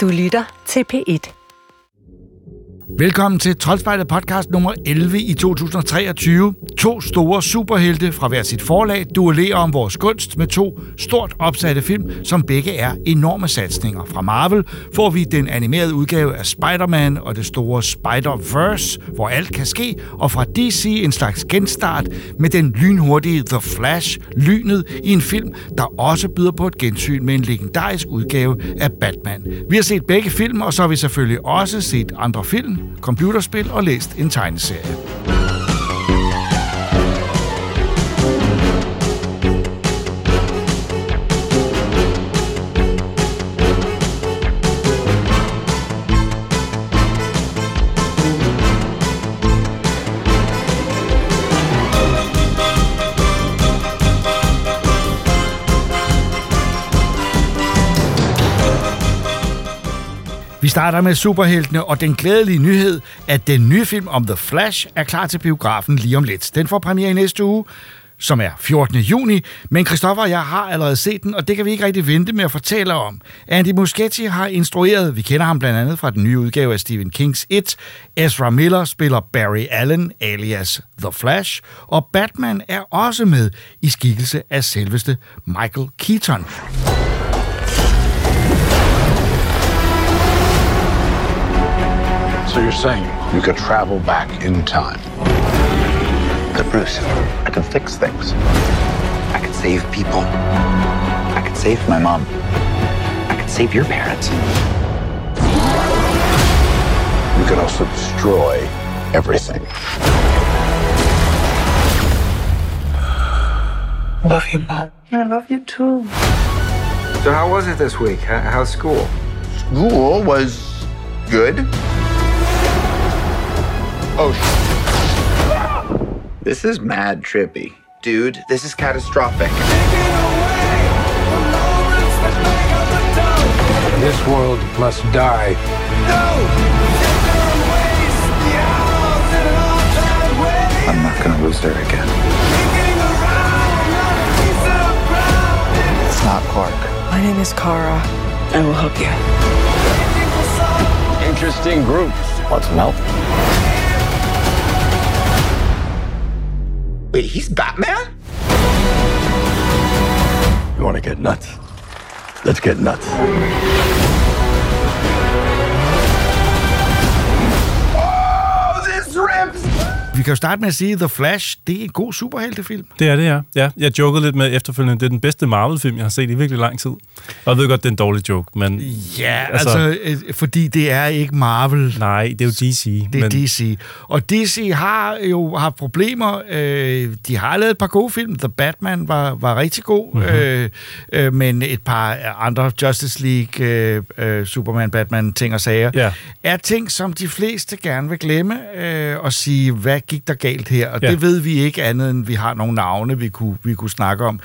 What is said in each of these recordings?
Du lytter til P1. Velkommen til Troldspejlet podcast nummer 11 i 2023. To store superhelte fra hver sit forlag duellerer om vores kunst med to stort opsatte film, som begge er enorme satsninger. Fra Marvel får vi den animerede udgave af Spider-Man og det store Spider-Verse, hvor alt kan ske, og fra DC en slags genstart med den lynhurtige The Flash, lynet i en film, der også byder på et gensyn med en legendarisk udgave af Batman. Vi har set begge film, og så har vi selvfølgelig også set andre film, computerspil og læst en tegneserie. Starter med superheltene og den glædelige nyhed, at den nye film om The Flash er klar til biografen lige om lidt. Den får premiere i næste uge, som er 14. juni, men Christoffer og jeg har allerede set den, og det kan vi ikke rigtig vente med at fortælle om. Andy Muschietti har instrueret, vi kender ham blandt andet fra den nye udgave af Stephen Kings It, Ezra Miller spiller Barry Allen alias The Flash, og Batman er også med i skikkelse af selveste Michael Keaton. So you're saying you could travel back in time? But Bruce, I can fix things. I could save people. I could save my mom. I could save your parents. You could also destroy everything. Love you, Mom. I love you too. So how was it this week? How's school? School was good. Oh, sh- This is mad trippy. Dude, this is catastrophic. This world must die. I'm not gonna lose her again. It's not Clark. My name is Kara. I will help you. Interesting group. Want some help? Wait, he's Batman? You want to get nuts? Let's get nuts. Vi kan jo starte med at sige, at The Flash, det er en god superheltefilm. Det er det, ja. ja. Jeg jokede lidt med efterfølgende, det er den bedste Marvel-film, jeg har set i virkelig lang tid. Og jeg ved godt, det er en dårlig joke, men Ja, altså, Altså- øh, fordi det er ikke Marvel. nej, det er jo DC. Det er men, DC. Og DC har jo haft problemer. Øh, de har lavet et par gode film. The Batman var, var rigtig god. Mhm. Mm-hmm. Øh, øh, men et par andre Justice League, øh, øh, Superman, Batman, ting og sager, Ja. er ting, som de fleste gerne vil glemme øh, og sige, hvad gik der galt her? Og Ja. det ved vi ikke andet, end vi har nogle navne, vi kunne, vi kunne snakke om.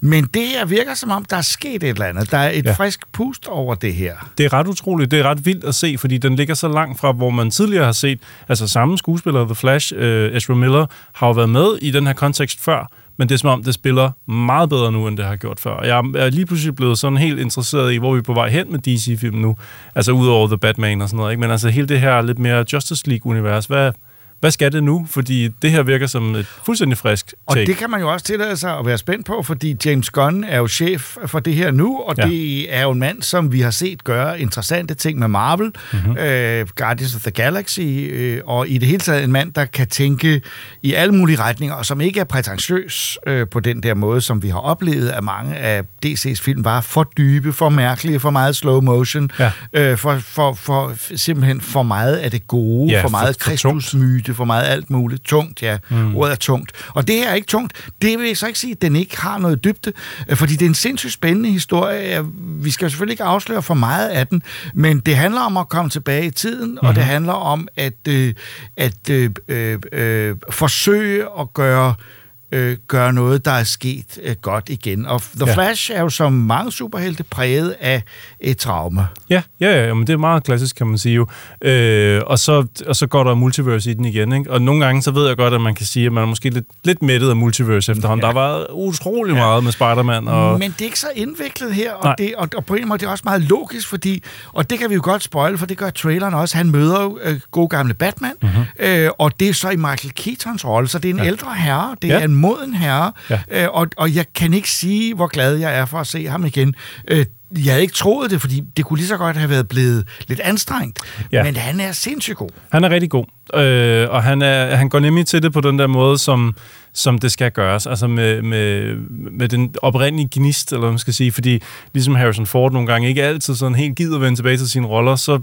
Men det her virker som om, der er sket et eller andet. Der er et Ja. frisk pust over det her. Det er ret utroligt. Det er ret vildt at se, fordi den ligger så langt fra, hvor man tidligere har set, altså samme skuespiller, The Flash, øh, Ezra Miller, har jo været med i den her kontekst før, men det er som om, det spiller meget bedre nu, end det har gjort før. Jeg er lige pludselig blevet sådan helt interesseret i, hvor vi er på vej hen med DC-film nu. Altså udover The Batman og sådan noget, ikke? men altså hele det her lidt mere Justice League-univers. Hvad, hvad skal det nu? Fordi det her virker som et fuldstændig frisk Og take. det kan man jo også tillade sig at være spænt på, fordi James Gunn er jo chef for det her nu, og Ja. det er jo en mand, som vi har set gøre interessante ting med Marvel, Mhm. mm-hmm. øh, Guardians of the Galaxy, øh, og i det hele taget en mand, der kan tænke i alle mulige retninger, og som ikke er prætentiøs øh, på den der måde, som vi har oplevet, at mange af DC's film var for dybe, for mærkelige, for meget slow motion, Ja. øh, for, for, for simpelthen for meget af det gode, Ja, for meget for Kristusmyte, for meget alt muligt. Tungt, ja. Mm. Ordet er tungt. Og det her er ikke tungt. Det vil jeg så ikke sige, at den ikke har noget dybde, øh, fordi det er en sindssygt spændende historie. Vi skal selvfølgelig ikke afsløre for meget af den, men det handler om at komme tilbage i tiden, mm-hmm. og det handler om at, øh, at øh, øh, øh, forsøge at gøre øh, gøre noget, der er sket øh, godt igen. Og The Ja. Flash er jo som mange superhelte præget af et traume. Ja, ja, ja, men det er meget klassisk, kan man sige jo. Øh, og, så, og så går der multiverse i den igen, ikke? Og nogle gange, så ved jeg godt, at man kan sige, at man er måske lidt, lidt mættet af multiverse efterhånden. Ja. Der været utrolig ja. meget med Spider-Man. Og, Men det er ikke så indviklet her, Nej. og, det, og, og på en måde det er også meget logisk, fordi, og det kan vi jo godt spoil, for det gør traileren også, han møder jo øh, god gamle Batman, mm-hmm. øh, og det er så i Michael Keatons rolle, så det er en ja. ældre herre, det er Ja. en moden herre, Ja. øh, og, og jeg kan ikke sige, hvor glad jeg er for at se ham igen. Øh, jeg havde ikke troet det, fordi det kunne lige så godt have været blevet lidt anstrengt, Ja. men han er sindssygt god. Han er rigtig god, øh, og han, er, han går nemlig til det på den der måde, som, som det skal gøres, altså med, med, med den oprindelige gnist, eller hvad man skal sige, fordi ligesom Harrison Ford nogle gange ikke altid sådan helt gider vende tilbage til sine roller, så,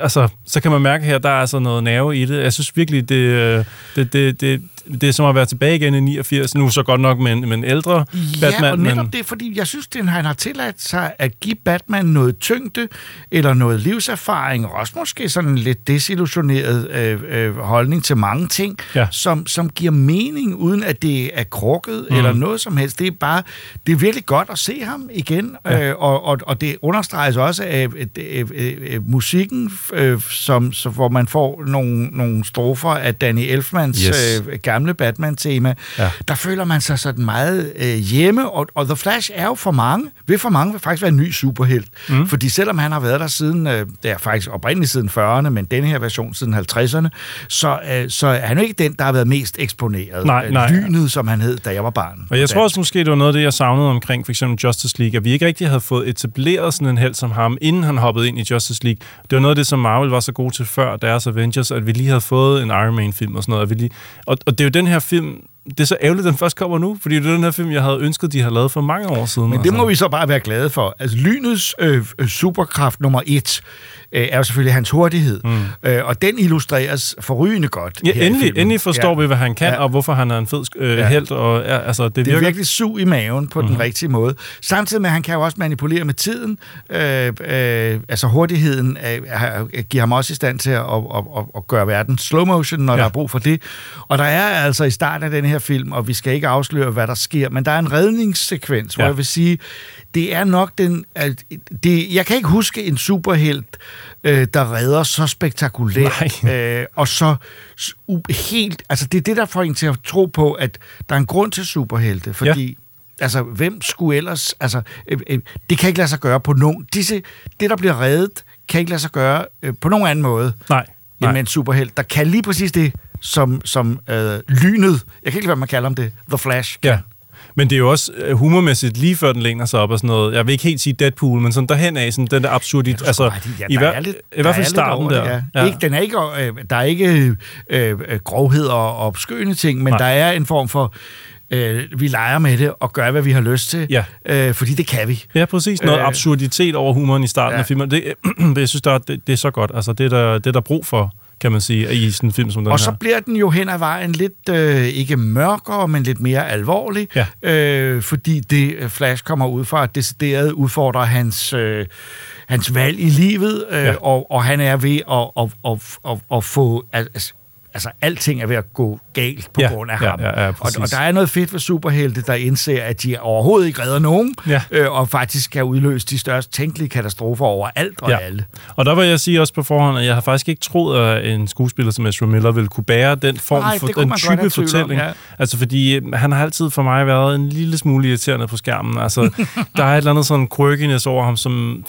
altså, så kan man mærke her, der er altså noget nerve i det. Jeg synes virkelig, det, øh, det, det, det, det er som at være tilbage igen i 89, nu så godt nok med en, med en ældre Batman, ja, og netop men, det, fordi jeg synes, den, han har tilladt sig at give Batman noget tyngde, eller noget livserfaring, og også måske sådan en lidt desillusioneret øh, øh, holdning til mange ting, Ja. som, som giver mening, uden at det er krukket mm. eller noget som helst. Det er bare, det er virkelig godt at se ham igen, ja. øh, og, og, og det understreges også af øh, øh, øh, øh, musikken, øh, som, så, hvor man får nogle, nogle strofer af Danny Elfmans Yes. øh, gamle Batman-tema. Ja. Der føler man sig sådan meget øh, hjemme, og, og The Flash er jo for mange, vil for mange faktisk være en ny superhelt. Mm. Fordi selvom han har været der siden, øh, det er faktisk oprindeligt siden 40'erne, men denne her version siden 50'erne, så, øh, så er han jo ikke den, der har været mest eksponeret. Nej, Øh, nej. Lynet, som han hed, da jeg var barn. Og jeg tror også måske, det var noget af det, jeg savnede omkring for eksempel Justice League, at vi ikke rigtig havde fået etableret sådan en held som ham, inden han hoppede ind i Justice League. Det var noget af det, som Marvel var så god til før deres Avengers, at vi lige havde fået en Iron Man-film og sådan noget. At vi lige... og, og det er jo den her film, det er så ærgerligt, at den først kommer nu, fordi det er den her film, jeg havde ønsket, de havde lavet for mange år siden. Men det må vi så bare være glade for. Altså, lynets øh, superkraft nummer et øh, er jo selvfølgelig hans hurtighed. Mm. Øh, og den illustreres forrygende godt Ja, endelig, endelig forstår Ja. vi, hvad han kan, Ja. og hvorfor han er en fed øh, Ja. held. Og, ja, altså, det, Det er virker, virkelig sug i maven på mm-hmm. den rigtige måde. Samtidig med, at han kan jo også manipulere med tiden. Øh, øh, altså hurtigheden øh, er- giver ham også i stand til at, at, at, at, gøre verden slow motion, når ja. Der er brug for det. Og der er altså i starten af den her film, og vi skal ikke afsløre, hvad der sker, men der er en redningssekvens, ja. hvor jeg vil sige, det er nok den... at Det, jeg kan ikke huske en superhelt, øh, der redder så spektakulært, øh, og så u- helt... Altså, det er det, der får en til at tro på, at der er en grund til superhelte, fordi... Ja. Altså, hvem skulle ellers... Altså, øh, øh, det kan ikke lade sig gøre på nogen... Disse, det, der bliver reddet, kan ikke lade sig gøre øh, på nogen anden måde Nej, end nej. med en superhelt. Der kan lige præcis det, som, som øh, lynet... Jeg kan ikke lade, hvad man kalder om det. The Flash. Ja. Men det er jo også øh, humormæssigt lige før den læner sig op og sådan noget. Jeg vil ikke helt sige Deadpool, men sådan derhen af, sådan den der absurdit. Ja, altså, ja, i, der hver, er lidt- i hvert der fald starten der. det, Ja. Ikke, den er ikke, øh, der er ikke øh, grovhed og opskøende ting, men Nej. der er en form for, øh, vi leger med det og gør, hvad vi har lyst til, Ja. øh, fordi det kan vi. Ja, præcis. Noget Øh, absurditet over humoren i starten ja. af filmen. Det, jeg synes, der er, det, det er så godt. Altså, det er der, det er der brug for, kan man sige, i sådan en film som den Og her. så bliver den jo hen ad vejen lidt, øh, ikke mørkere, men lidt mere alvorlig, Ja. øh, fordi det øh, Flash kommer ud fra, at decideret udfordrer hans, øh, hans valg i livet, øh, Ja. og, og han er ved at, at, at, at, at få... Altså, altså, alting er ved at gå galt på Ja, grund af ja, ham. ja, ja, og, og der er noget fedt ved superhelte, der indser, at de overhovedet ikke redder nogen, Ja. øh, og faktisk kan udløse de største tænkelige katastrofer over alt og Ja. alle. Og der vil jeg sige også på forhånd, at jeg har faktisk ikke troet, at en skuespiller som Ezra Miller ville kunne bære den form Nej, for den type tvivl om, fortælling. ja. Altså fordi øh, han har altid for mig været en lille smule irriterende på skærmen. Altså der er et eller andet sådan quirkiness over ham, som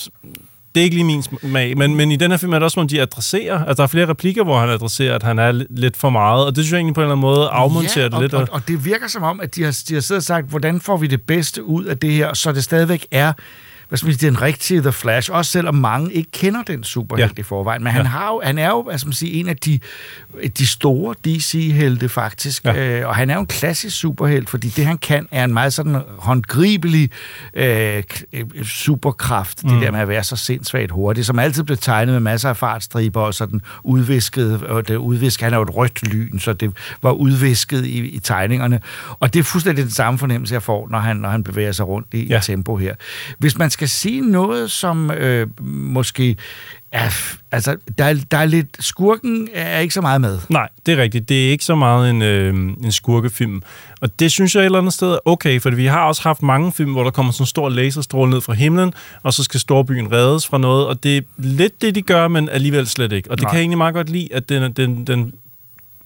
det er ikke lige min smag, men, men i den her film er det også, som de adresserer, altså der er flere replikker, hvor han adresserer, at han er li- lidt for meget, og det synes jeg egentlig på en eller anden måde afmonterer ja, det og, lidt. Og, og det virker som om, at de har, de har siddet og sagt, hvordan får vi det bedste ud af det her, så det stadigvæk er hvad skal man sige, den rigtige The Flash, også selvom mange ikke kender den superhelt ja. I forvejen. Men han, Ja. har jo, han er jo hvad skal man sige, en af de, de store DC-helte faktisk, ja. Øh, og han er jo en klassisk superhelt, fordi det han kan er en meget sådan håndgribelig øh, øh, superkraft, mm. det der med at være så sindssygt hurtig, som altid blev tegnet med masser af fartstriber og sådan udvisket, og det udvisket, han er jo et rødt lyn, så det var udvisket i, i tegningerne, og det er fuldstændig den samme fornemmelse, jeg får, når han, når han bevæger sig rundt i, ja. Tempo her. Hvis man skal sige noget, som øh, måske er... Altså, der er, der er lidt... Skurken er ikke så meget med. Nej, det er rigtigt. Det er ikke så meget en, øh, en skurkefilm. Og det synes jeg et eller andet sted er okay, for vi har også haft mange film, hvor der kommer sådan en stor laserstråle ned fra himlen, og så skal storbyen reddes fra noget, og det er lidt det, de gør, men alligevel slet ikke. Og det Nej. kan jeg egentlig meget godt lide, at den, den, den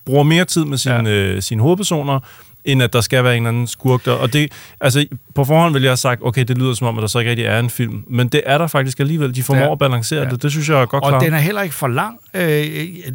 bruger mere tid med sine, ja. øh, sine hovedpersoner, end at der skal være en eller anden skurk der. Og det, altså, på forhånd ville jeg have sagt, okay, det lyder som om, at der så ikke rigtig er en film. Men det er der faktisk alligevel. De formår Ja. at balancere Ja. det. Det synes jeg er godt Og klart. den er heller ikke for lang. Øh,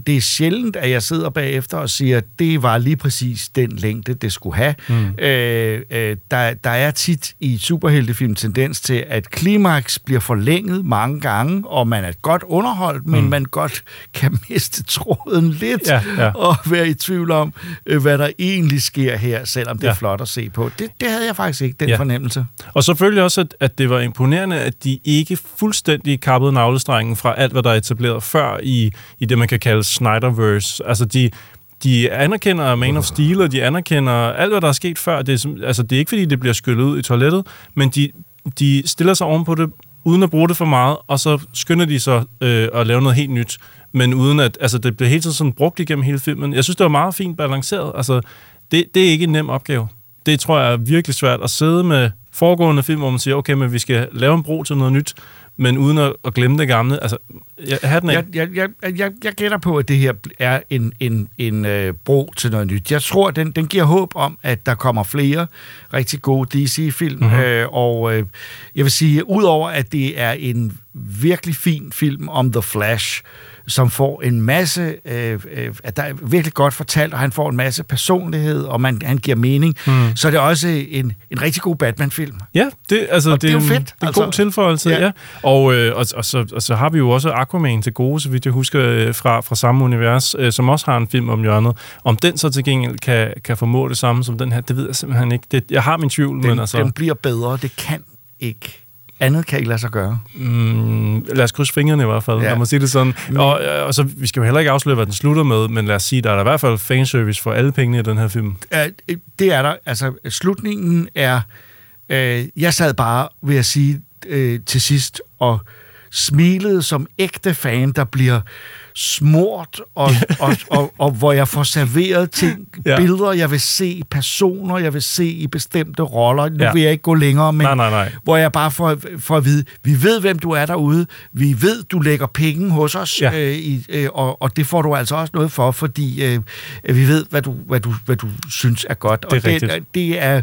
det er sjældent, at jeg sidder bagefter og siger, at det var lige præcis den længde, det skulle have. Mm. Øh, øh, der, der er tit i superheltefilm tendens til, at klimaks bliver forlænget mange gange, og man er godt underholdt, men mm. man godt kan miste tråden lidt, Ja, ja. og være i tvivl om, øh, hvad der egentlig sker her, selvom det er Ja. flot at se på. Det, det havde jeg faktisk ikke, den Ja. fornemmelse. Og selvfølgelig også, at, at det var imponerende, at de ikke fuldstændig kappede navlestrengen fra alt, hvad der er etableret før i, i det, man kan kalde Snyderverse. Altså, de, de anerkender Man of Steel, og de anerkender alt, hvad der er sket før. Det er, altså, det er ikke, fordi det bliver skyllet ud i toilettet, men de, de stiller sig ovenpå det, uden at bruge det for meget, og så skynder de sig øh, at lave noget helt nyt. Men uden at, altså det bliver hele tiden sådan brugt igennem hele filmen. Jeg synes, det var meget fint balanceret. Altså, det, det er ikke en nem opgave. Det tror jeg er virkelig svært at sidde med foregående film, hvor man siger, okay, men vi skal lave en bro til noget nyt, men uden at, at glemme det gamle. Altså, jeg, have den af. Jeg, jeg, jeg, jeg, jeg gætter på, at det her er en, en, en øh, bro til noget nyt. Jeg tror, den, den giver håb om, at der kommer flere rigtig gode DC-film. Mhm. Mm-hmm. Øh, og øh, jeg vil sige, udover at det er en virkelig fin film om The Flash, som får en masse, øh, øh, at der er virkelig godt fortalt, og han får en masse personlighed, og man, han giver mening, mm. så er det også en, en rigtig god Batman-film. Ja, det, altså, Og det er jo en, fedt, Det er en altså. god tilføjelse, Ja. ja. ja. Og, øh, og, og, så, og så har vi jo også Aquaman til gode, så vidt jeg husker, øh, fra, fra samme univers, øh, som også har en film om hjørnet. Om den så til gengæld kan, kan formå det samme som den her, det ved jeg simpelthen ikke. Det, jeg har min tvivl, Den, men altså... den bliver bedre, det kan ikke. Andet kan ikke lade sig gøre. Mm, lad os krydse fingrene i hvert fald, Ja. lad mig sige det sådan. Og, øh, og så, vi skal jo heller ikke afsløre, hvad den slutter med, men lad os sige, der er der i hvert fald fanservice for alle pengene i den her film. Det er der. Altså, slutningen er... Øh, jeg sad bare, vil jeg sige, øh, til sidst og smilede som ægte fan, der bliver smurt, og, og, og, og hvor jeg får serveret ting, ja. Billeder, jeg vil se, personer, jeg vil se i bestemte roller. Nu ja. Vil jeg ikke gå længere, men Nej, nej, nej. hvor jeg bare får, får at vide, vi ved, hvem du er derude, vi ved, du lægger penge hos os, Ja. øh, i, øh, og, og det får du altså også noget for, fordi øh, vi ved, hvad du, hvad, du, hvad du synes er godt. er og det, rigtigt. det er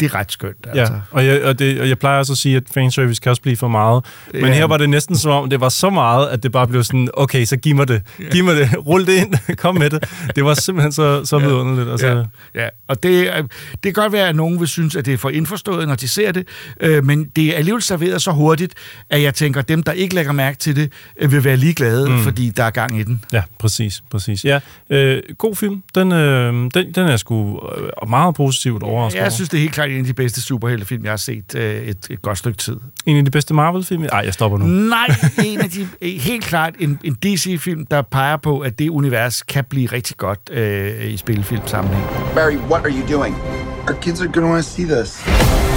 det er ret skønt. Altså. Ja, og jeg, og, det, og jeg plejer også at sige, at fanservice kan også blive for meget. Men Ja. her var det næsten som om, det var så meget, at det bare blev sådan, okay, så giv mig det. Giv mig det. Rul det ind. Kom med det. Det var simpelthen så, så vidunderligt. Altså, Ja, ja. og det, er- det kan godt være, at nogen vil synes, at det er for indforstået, når de ser det, øh, men det er alligevel serveret så hurtigt, at jeg tænker, at dem, der ikke lægger mærke til det, øh, vil være ligeglade, mm. fordi der er gang i den. Ja, præcis, præcis. Ja, øh, god film. Den, øh, den, den er sgu øh, meget positivt overrasket Jeg synes, det er helt klart en af de bedste superheltefilm, jeg har set øh, et, et godt stykke tid. En af de bedste Marvel-film. Nej, jeg stopper nu. Nej, en af de, helt klart en, en DC-film, der peger på, at det univers kan blive rigtig godt øh, i spillefilm sammenhæng. Barry, what are you doing? Our kids are gonna want to see this.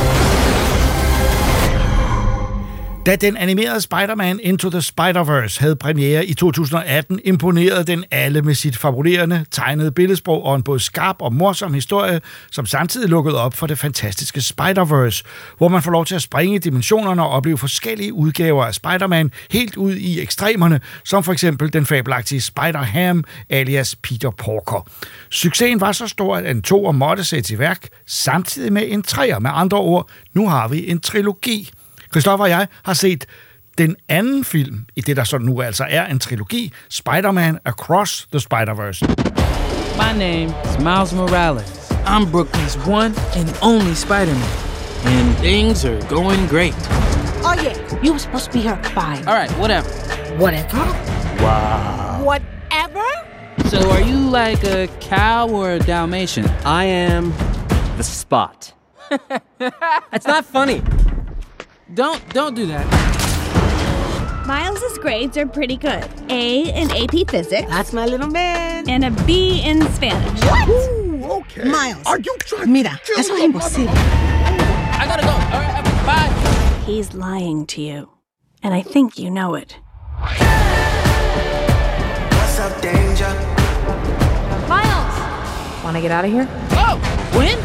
Da den animerede Spider-Man Into the Spider-Verse havde premiere i 2018, imponerede den alle med sit fabulerende, tegnede billedsprog og en både skarp og morsom historie, som samtidig lukkede op for det fantastiske Spider-Verse, hvor man får lov til at springe i dimensionerne og opleve forskellige udgaver af Spider-Man helt ud i ekstremerne, som for eksempel den fabelagtige Spider-Ham alias Peter Porker. Succesen var så stor, at en toer måtte sættes i værk, samtidig med en treer. Med andre ord, nu har vi en trilogi. Christoffer og jeg har set den anden film i det, der så nu altså er en trilogi, Spider-Man Across the Spider-Verse. My name is Miles Morales. I'm Brooklyn's one and only Spider-Man. And things are going great. Oh yeah, you were supposed to be here at five. All right, whatever. Whatever. Wow. Whatever? So are you like a cow or a Dalmatian? I am the spot. That's not funny. Don't don't do that. Miles's grades are pretty good. A in AP Physics That's my little man. and a B in Spanish. Ooh, okay. Miles. Are you trying Mira, eso es imposible. I gotta go. All right, bye. He's lying to you. And I think you know it. What's up, danger? Miles! Wanna get out of here? Oh! When?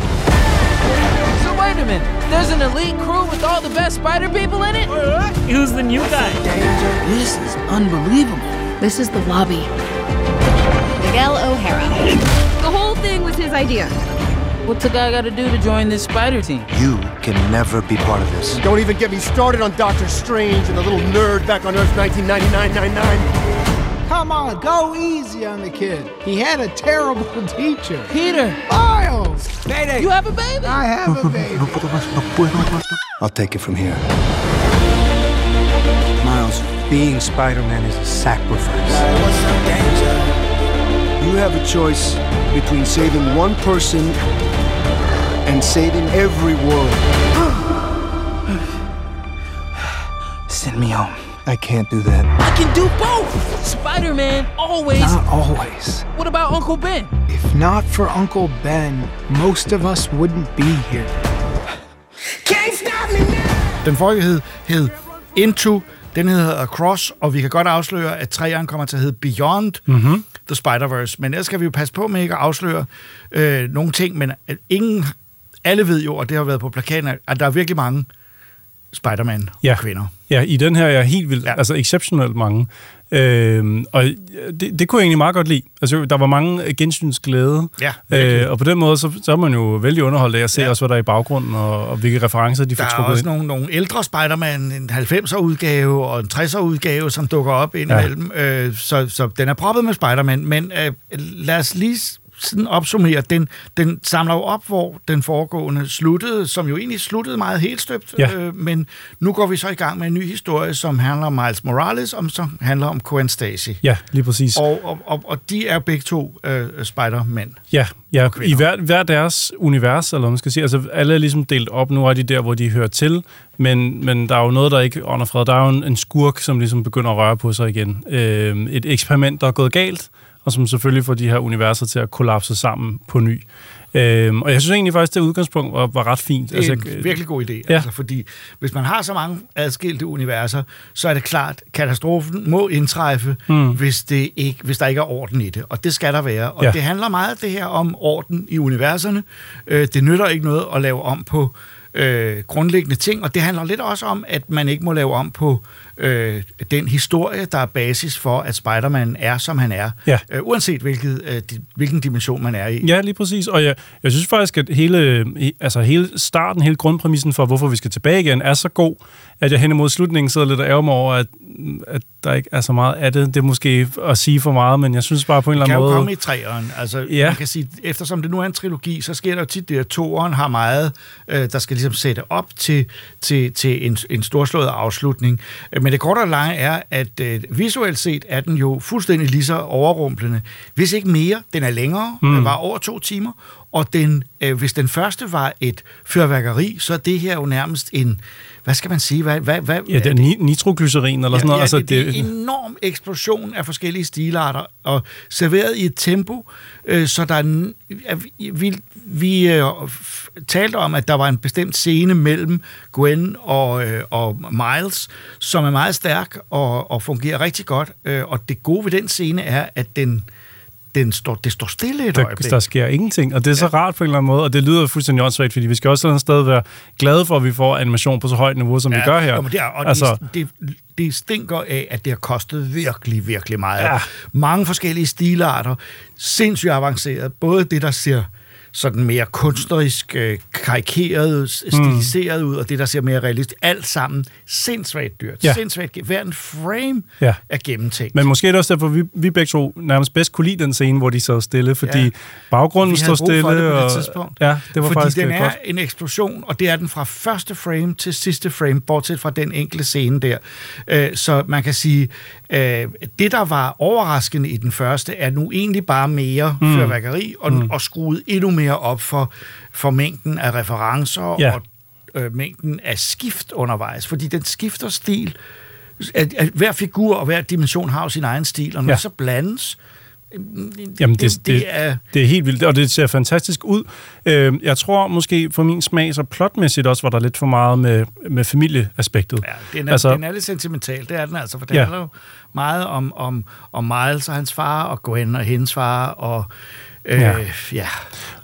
So wait a minute. There's an elite crew with all the best spider people in it? Who's the new guy? This is unbelievable. This is the lobby. Miguel O'Hara. The whole thing was his idea. What's a guy gotta do to join this spider team? You can never be part of this. Don't even get me started on Doctor Strange and the little nerd back on Earth 1999-99. Come on, go easy on the kid. He had a terrible teacher. Peter! Miles! Mayday! You have a baby? I have a baby. No puedo más, no puedo más. I'll take it from here. Miles, being Spider-Man is a sacrifice. You have a choice between saving one person and saving every world. Send me home. I can't do that. I can do both! Spider-Man always... Not always. What about Uncle Ben? If not for Uncle Ben, most of us wouldn't be here. Can't stop me now! Den forrige hed, hed Into, den hedder Across, og vi kan godt afsløre, at træerne kommer til at hedde Beyond mm-hmm. the Spider-Verse. Men ellers skal vi jo passe på med ikke at afsløre øh, nogle ting, men øh, ingen, alle ved jo, og det har været på plakaten, at der er virkelig mange Spider-Man Ja. kvinder. Ja, i den her er jeg helt vildt, ja. altså exceptionelt mange. Øhm, og det, det kunne jeg egentlig meget godt lide. Altså, der var mange gensynsglæde. Ja, øh, og på den måde, så, så er man jo vældig underholdt af at se ja. også, hvad der er i baggrunden, og, og hvilke referencer de får Der er trukket også ind. nogle, nogle ældre Spider-Man, en 90'er udgave og en 60'er udgave, som dukker op indimellem. Ja. Øh, så, så den er proppet med Spider-Man, men øh, lad os lige sådan opsummere. Den, den samler jo op, hvor den foregående sluttede, som jo egentlig sluttede meget helt støbt. Ja. Øh, men nu går vi så i gang med en ny historie, som handler om Miles Morales, og som handler om Gwen Stacy. Ja, lige præcis. Og, og, og, og de er begge to øh, Spider-Man. Ja, ja i hver, hver deres univers, eller man skal sige. Altså, alle er ligesom delt op. Nu er de der, hvor de hører til, men, men der er jo noget, der ikke ånder fred. Der er jo en, en skurk, som ligesom begynder at røre på sig igen. Øh, et eksperiment, der er gået galt, og som selvfølgelig får de her universer til at kollapse sammen på ny. Øhm, og jeg synes egentlig faktisk, det udgangspunkt var, var ret fint. Det er altså, en virkelig god idé. Ja. Altså, fordi hvis man har så mange adskilte universer, så er det klart, katastrofen må indtræffe, Mm. hvis, det ikke, hvis der ikke er orden i det. Og det skal der være. Og ja. det handler meget det her om orden i universerne. Øh, det nytter ikke noget at lave om på øh, grundlæggende ting, og det handler lidt også om, at man ikke må lave om på øh, den historie, der er basis for, at Spider-Man er, som han er. Ja. Øh, uanset hvilket, øh, di, hvilken dimension man er i. Ja, lige præcis. Og jeg, jeg synes faktisk, at hele, altså hele starten, hele grundpræmissen for, hvorfor vi skal tilbage igen, er så god, at jeg hen imod slutningen sidder lidt og ærger mig over, at, at der ikke er så meget af det. Det er måske at sige for meget, men jeg synes bare på en eller Det anden kan jo måde... komme i træeren. Altså, Ja. ja. man kan sige, eftersom det nu er en trilogi, så sker der jo tit det, at toeren har meget, øh, der skal ligesom sætte op til, til, til en, en storslået afslutning. Men det korte og lange er, at øh, visuelt set er den jo fuldstændig lige så overrumplende. Hvis ikke mere, den er længere, Mm. mm. var over to timer, og den, øh, hvis den første var et fyrværkeri, så er det her jo nærmest en, hvad skal man sige, hvad, hvad, hvad, Ja, det er ni- nitroglycerin eller sådan noget. Ja, altså, det, det er en enorm eksplosion af forskellige stilarter, og serveret i et tempo, øh, så der er... ja, vi- Vi, øh, talte om, at der var en bestemt scene mellem Gwen og, øh, og Miles, som er meget stærk og, og fungerer rigtig godt, øh, og det gode ved den scene er, at den, den står, det står stille et der, øjeblik. der sker ingenting, og det er så rart på en eller anden måde, og det lyder fuldstændig åndssvagt, fordi vi skal også et eller andet sted være glade for, at vi får animation på så højt niveau, som ja, vi gør her. Jo, men det, er, og altså, det, det, det stinker af, at det har kostet virkelig, virkelig meget. Ja. Mange forskellige stilarter, sindssygt avanceret. Både det, der ser sådan mere kunstnerisk øh, karikeret, stiliseret ud, og det, der ser mere realistisk. Alt sammen sindssygt dyrt. Ja. Sindssygt. Hver en frame Ja. er gennemtænkt. Men måske er det også derfor, vi, vi begge to nærmest bedst kunne lide den scene, hvor de sad stille, fordi ja. Baggrunden brug stille. for det på det og, tidspunkt. Ja, det var Fordi faktisk den øh, er godt. en eksplosion, og det er den fra første frame til sidste frame, bortset fra den enkelte scene der. Øh, Så man kan sige, øh, det der var overraskende i den første, er nu egentlig bare mere Mm. fyrværkeri, og, Mm. og skruet endnu mere op for, for mængden af referencer Ja. og øh, mængden af skift undervejs, fordi den skifter stil. At, at hver figur og hver dimension har jo sin egen stil, og når Ja. så blandes, Jamen, det, det, det er- det er helt vildt, og det ser fantastisk ud. Øh, jeg tror måske for min smag, så plotmæssigt også var der lidt for meget med, med familieaspektet. Ja, den er, altså, den er lidt sentimental, det er den altså, for det Ja. handler jo meget om, om, om Miles og hans far, og Gwen og hendes far, og øh, Ja. ja.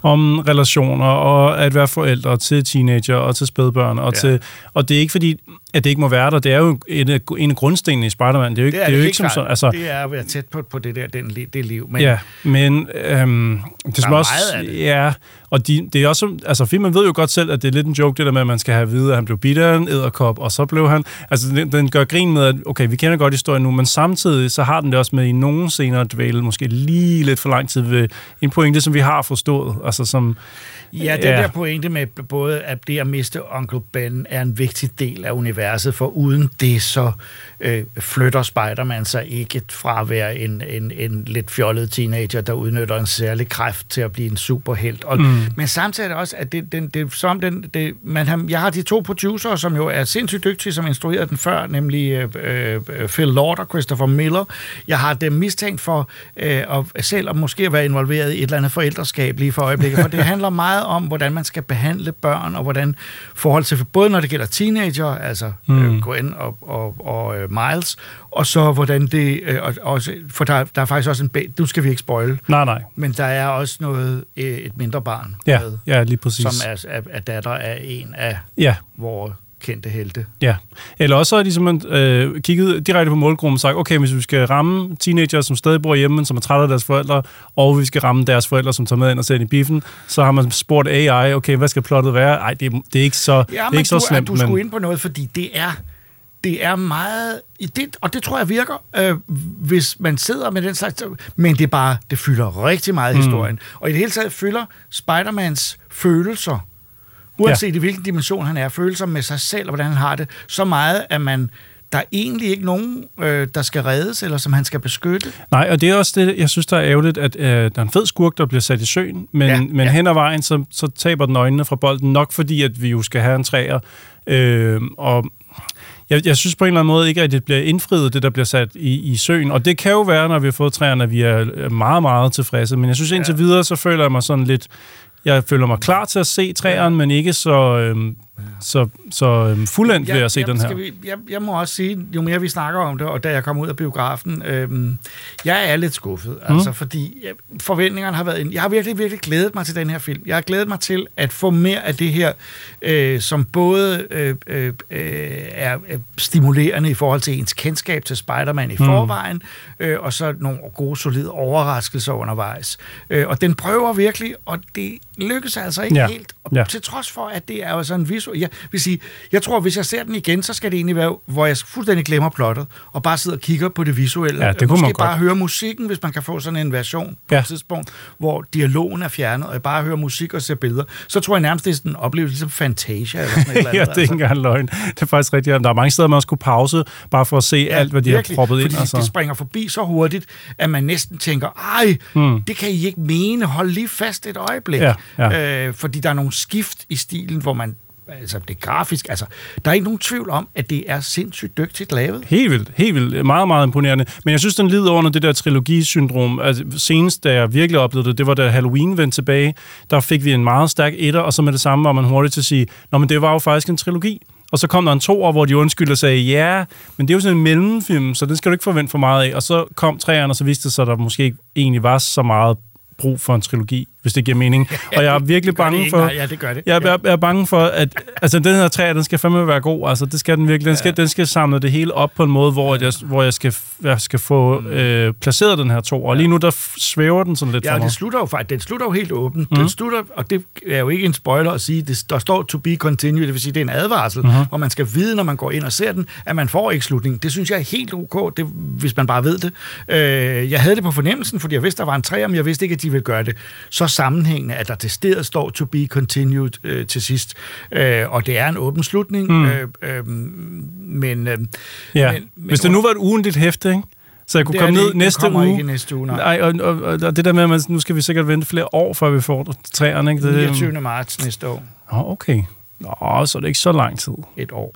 Om relationer og at være forældre til teenager og til spædbørn. Og, Ja. til, og det er ikke fordi, at det ikke må være der. Det er jo en af, en af grundstenene i Spider-Man. Det er jo ikke, Det er, det er jo ikke som klart. så... Altså, det er at være tæt på, på det der den, det liv. Men ja, men øhm, det er også, meget af det. Ja, og de, det er også, altså filmen ved jo godt selv, at det er lidt en joke, det der med, at man skal have at vide, at han blev bidt af en æderkop, og så blev han, altså den, den gør grin med, at okay, vi kender godt historien nu, men samtidig så har den det også med i nogle scener at dvæle måske lige lidt for lang tid ved en pointe, som vi har forstået, altså som... Ja, den der pointe med både, at det at miste Onkel Ben er en vigtig del af universet, for uden det, så øh, flytter Spider-Man sig ikke fra at være en, en, en lidt fjollet teenager, der udnytter en særlig kræft til at blive en superhelt. Og, Mm. Men samtidig også, at det, den, det, som den, det, man har, jeg har de to producer, som jo er sindssygt dygtige, som instruerede den før, nemlig øh, øh, Phil Lord og Christopher Miller. Jeg har dem mistænkt for øh, at, selv at måske at være involveret i et eller andet forældreskab lige for øjeblikket, for det handler meget om, hvordan man skal behandle børn, og hvordan forhold til, både når det gælder teenager, altså mm. Mm. øh, Gwen og, og, og øh, Miles, og så hvordan det, øh, og, også, for der, der er faktisk også en, nu skal vi ikke spoil, Nej, nej. men der er også noget, øh, et mindre barn Ja, med, ja, lige præcis. som er, er, er datter af en af Ja. vores kendte helte. Ja, eller også har de simpelthen øh, kigget direkte på målgruppen og sagt, okay, hvis vi skal ramme teenager, som stadig bor hjemme, men som er trætte af deres forældre, og vi skal ramme deres forældre, som tager med ind og sætter i biffen, så har man spurgt AI, okay, hvad skal plottet være? Ej, det, er- det er ikke så, Ja, det er men ikke så du, slemt, du skulle ind på noget, fordi det er, det er meget... Det, og det tror jeg virker, øh, hvis man sidder med den slags... Men det er bare, det fylder rigtig meget i Mm. historien. Og i det hele taget fylder Spider-Mans følelser, uanset ja. i hvilken dimension han er, følelser med sig selv, og hvordan han har det, så meget, at man... Der er egentlig ikke nogen, øh, der skal reddes, eller som han skal beskytte. Nej, og det er også det, jeg synes, der er ærgerligt, at øh, der er en fed skurk, der bliver sat i søen, men, ja, men hen ad vejen, så, så taber den øjnene fra bolden, nok fordi, at vi jo skal have en træer. Øh, og jeg, jeg synes på en eller anden måde ikke, at det bliver indfriet, det der bliver sat i, i søen. Og det kan jo være, når vi har fået træerne, at vi er meget, meget tilfredse. Men jeg synes indtil videre, så føler jeg mig sådan lidt... Jeg føler mig klar til at se træerne, men ikke så, øhm, så, så øhm, fuldendt ved at se den her. Skal vi, jeg, jeg må også sige, jo mere vi snakker om det, og da jeg kom ud af biografen, øhm, jeg er lidt skuffet, mm. altså fordi ja, forventningerne har været... En, jeg har virkelig, virkelig glædet mig til den her film. Jeg har glædet mig til at få mere af det her, øh, som både øh, øh, øh, er øh, stimulerende i forhold til ens kendskab til Spider-Man i Mm. forvejen, øh, og så nogle gode, solide overraskelser undervejs. Øh, og den prøver virkelig, og det lykkes altså ikke Ja. ja. helt. Og Ja. til trods for, at det er jo sådan en visuel... Jeg vil sige, jeg tror, hvis jeg ser den igen, så skal det egentlig være, hvor jeg fuldstændig glemmer plottet, og bare sidder og kigger på det visuelle. Ja, det kunne Måske man bare godt. høre musikken, hvis man kan få sådan en version på Ja. et tidspunkt, hvor dialogen er fjernet, og jeg bare hører musik og ser billeder. Så tror jeg nærmest, det er sådan en oplevelse ligesom Fantasia eller sådan et eller andet. ja, det er ikke engang løgn. Det er faktisk rigtigt. Der er mange steder, man også kunne pause, bare for at se ja, alt, hvad de virkelig, har proppet ind. fordi Altså. det springer forbi så hurtigt, at man næsten tænker, ej, Hmm. det kan I ikke mene, hold lige fast et øjeblik. Ja, ja. Øh, fordi der er nogle skift i stilen, hvor man, altså det grafisk, altså, der er ikke nogen tvivl om, at det er sindssygt dygtigt lavet. Helt vildt, helt vildt. Meget, meget imponerende. Men jeg synes, den lider under det der trilogisyndrom. Altså, senest, da jeg virkelig oplevede det, det var da Halloween vendte tilbage. Der fik vi en meget stærk etter, og så med det samme var man hurtigt til at sige, Nå, men det var jo faktisk en trilogi. Og så kom der en toer, hvor de undskyldte og sagde, ja, men det er jo sådan en mellemfilm, så den skal du ikke forvente for meget af. Og så kom træerne, og så viste det sig, at der måske ikke egentlig var så meget brug for en trilogi, hvis det giver mening. Og jeg er virkelig bange ikke, for... nej, ja, det gør det. Jeg er, jeg er bange for, at altså, den her træ, den skal fandme være god. Altså, det skal den virkelig. Den skal, ja. den skal samle det hele op på en måde, hvor jeg, hvor jeg, skal, jeg skal få øh, placeret den her to. Og lige nu, der svæver den sådan lidt Ja, for og mig. det slutter jo faktisk, den slutter jo helt åbent. Mm. Den slutter, og det er jo ikke en spoiler at sige, det, der står to be continued, det vil sige, det er en advarsel, Mhm. hvor man skal vide, når man går ind og ser den, at man får ikke slutning. Det synes jeg er helt ok, det, hvis man bare ved det. Øh, jeg havde det på fornemmelsen, fordi jeg vidste, der var en træer, men jeg vidste ikke, at de ville gøre det så sammenhængende, at der til stedet står to be continued øh, til sidst. Øh, og det er en åben slutning, Mm. øh, øh, men... Øh, Ja, men, hvis det nu var et ugenligt hæfte, ikke? Så jeg kunne Det komme ned næste uge. ikke næste uge, nej. nej og, og, og, og, det der med, at man, nu skal vi sikkert vente flere år, før vi får træerne, ikke? Det, 29. marts næste år. Åh, okay. Nå, så er det ikke så lang tid. Et år.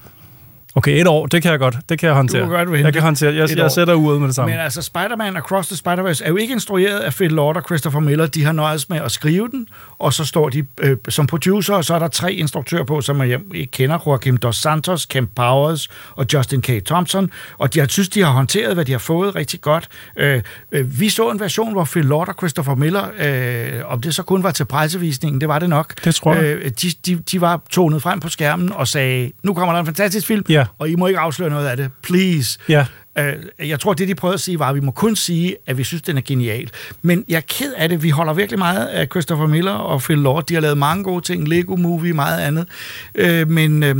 Okay, et år, det kan jeg godt. Det kan jeg håndtere. Du kan godt vente jeg kan håndtere. Jeg, jeg sætter uret med det samme. Men altså, Spider-Man Across the Spider-Verse er jo ikke instrueret af Phil Lord og Christopher Miller. De har nøjes med at skrive den, og så står de øh, som producer, og så er der tre instruktører på, som jeg ikke kender. Joaquim Dos Santos, Kemp Powers og Justin K. Thompson. Og de har, synes, de har håndteret, hvad de har fået rigtig godt. Øh, øh, vi så en version, hvor Phil Lord og Christopher Miller, øh, om det så kun var til pressevisningen, det var det nok. Det tror jeg. Øh, de, de, de var tonet frem på skærmen og sagde, nu kommer der en fantastisk film, Ja. Og I må ikke afsløre noget af det. Please. Ja. Øh, jeg tror, det de prøvede at sige var, at vi må kun sige, at vi synes, den er genial. Men jeg er ked af det. Vi holder virkelig meget af Christopher Miller og Phil Lord. De har lavet mange gode ting. Lego Movie, meget andet. Øh, men øh,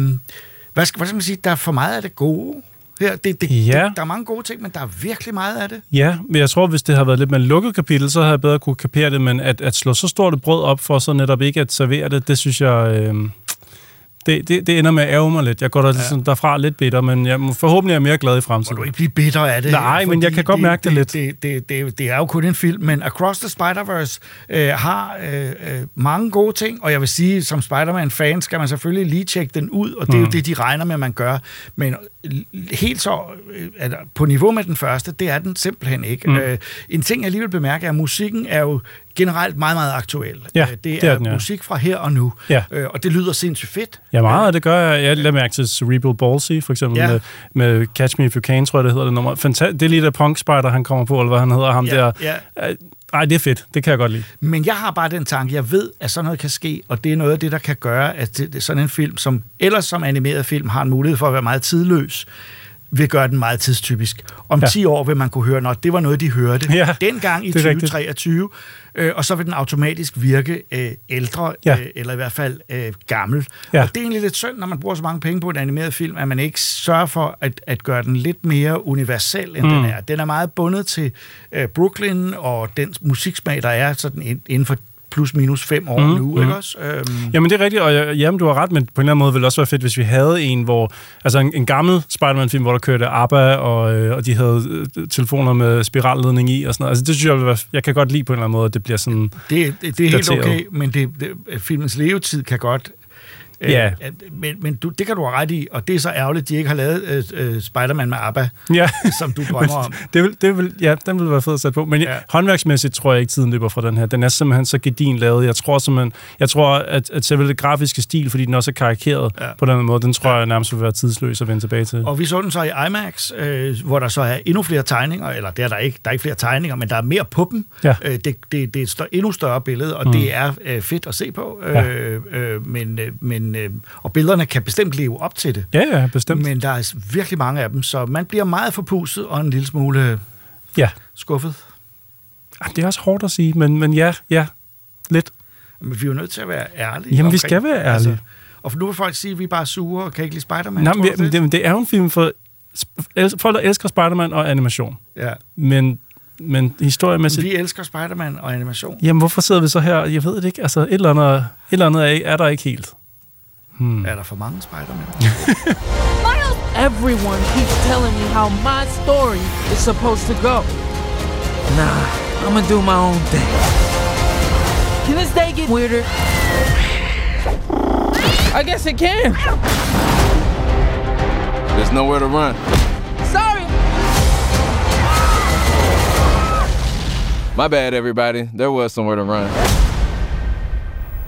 hvad, skal, hvad skal man sige? Der er for meget af det gode her. Det, det, Ja. det, der er mange gode ting, men der er virkelig meget af det. Ja, men jeg tror, hvis det har været lidt mere lukket kapitel, så har jeg bedre kunne kapere det, men at, at slå så stort et brød op for så netop ikke at servere det, det synes jeg... Øh, det, det, det ender med at ærge mig lidt. Jeg går der, ja. derfra lidt bitter, men jeg forhåbentlig er mere glad i fremtiden. Må du ikke blive bitter af det? Nej, men jeg kan godt mærke det, lidt. Det, det, det, det er jo kun en film, men Across the Spider-Verse øh, har øh, øh, mange gode ting, og jeg vil sige, som Spider-Man-fan skal man selvfølgelig lige tjekke den ud, og det er Mm. jo det, de regner med, at man gør. Men helt så øh, er på niveau med den første, det er den simpelthen ikke. Mm. Øh, en ting, jeg lige vil bemærke, er, at musikken er jo generelt meget, meget aktuel. Ja, Øh, det, det er, er den, ja. musik fra her og nu, Ja. øh, og det lyder sindssygt fedt. Ja, meget af det gør jeg. Jeg lader mærke til Cerebral Ballsy, for eksempel, Ja. med, med Catch Me If You Can, tror jeg, det hedder det nummer. Fanta- det er lige der Punk Spider, han kommer på, eller hvad han hedder, ham Ja, der. ja. Øh, Ej, det er fedt. Det kan jeg godt lide. Men jeg har bare den tanke, jeg ved, at sådan noget kan ske, og det er noget af det, der kan gøre, at det, sådan en film, som ellers som animeret film har en mulighed for at være meget tidløs, vil gøre den meget tidstypisk. Om Ja. ja. 10 år vil man kunne høre, når det var noget, de hørte Ja, dengang i det er rigtigt. 2023, øh, og så vil den automatisk virke øh, ældre, Ja. øh, eller i hvert fald øh, gammel. Ja. Og det er egentlig lidt synd, når man bruger så mange penge på en animeret film, at man ikke sørger for at, at gøre den lidt mere universel, end Mm. den er. Den er meget bundet til øh, Brooklyn og den musiksmag, der er sådan ind- inden for plus minus fem år Mm, mm, nu, mm. ikke også? Øhm, Jamen, det er rigtigt, og jeg- jamen, du har ret, men på en eller anden måde ville det også være fedt, hvis vi havde en, hvor... Altså en, en gammel Spider-Man-film, hvor der kørte ABBA, og, øh, og de havde øh, telefoner med spiralledning i og sådan noget. Altså, det synes jeg, være, jeg kan godt lide på en eller anden måde, at det bliver sådan... det, det, det er helt dateret. okay, men det, det, filmens levetid kan godt... øh, Ja. at- men men du, det kan du have ret i, og det er så ærgerligt, at de ikke har lavet øh, øh, Spider-Man med ABBA, Ja. som du drømmer om. det vil, det vil, ja, den vil være fed at sætte på. Men ja. Ja. håndværksmæssigt tror jeg ikke, tiden løber fra den her. Den er simpelthen så gedin lavet. Jeg tror simpelthen, jeg tror, at, at selve det grafiske stil, fordi den også er karikeret ja. Ja. på den måde, den tror jeg nærmest vil være tidsløs at vende tilbage til. Og vi så den så i IMAX, øh, hvor der så er endnu flere tegninger, eller der er der ikke, der er ikke flere tegninger, men der er mere på dem. Ja. Øh, det, det, det er et større, endnu større billede, og Mm. mm. det er øh, fedt at se på. Øh, Ja. øh, men, øh, men, øh, og billederne kan bestemt leve op til det. Ja, ja, bestemt. Men der er virkelig mange af dem, så man bliver meget forpustet og en lille smule Ja. skuffet. Ah, Det er også hårdt at sige, men, men ja, ja, lidt. Men vi er jo nødt til at være ærlige. Jamen, vi skal være ærlige. Altså, og nu vil folk sige, at vi er bare sure og kan ikke lide Spider-Man. Nej, men, det, det, det er jo en film for folk, der elsker Spider-Man og animation. Ja. Men, men historiemæssigt... Vi elsker Spider-Man og animation. Jamen, hvorfor sidder vi så her? Jeg ved det ikke. Altså, et eller andet, et eller andet er, er der ikke helt. Hmm. Er der for mange Spider-Man? Everyone keeps telling me how my story is supposed to go. Nah, I'm gonna do my own thing. Can this day get weirder? I guess it can. There's nowhere to run. Sorry. My bad, everybody. There was somewhere to run.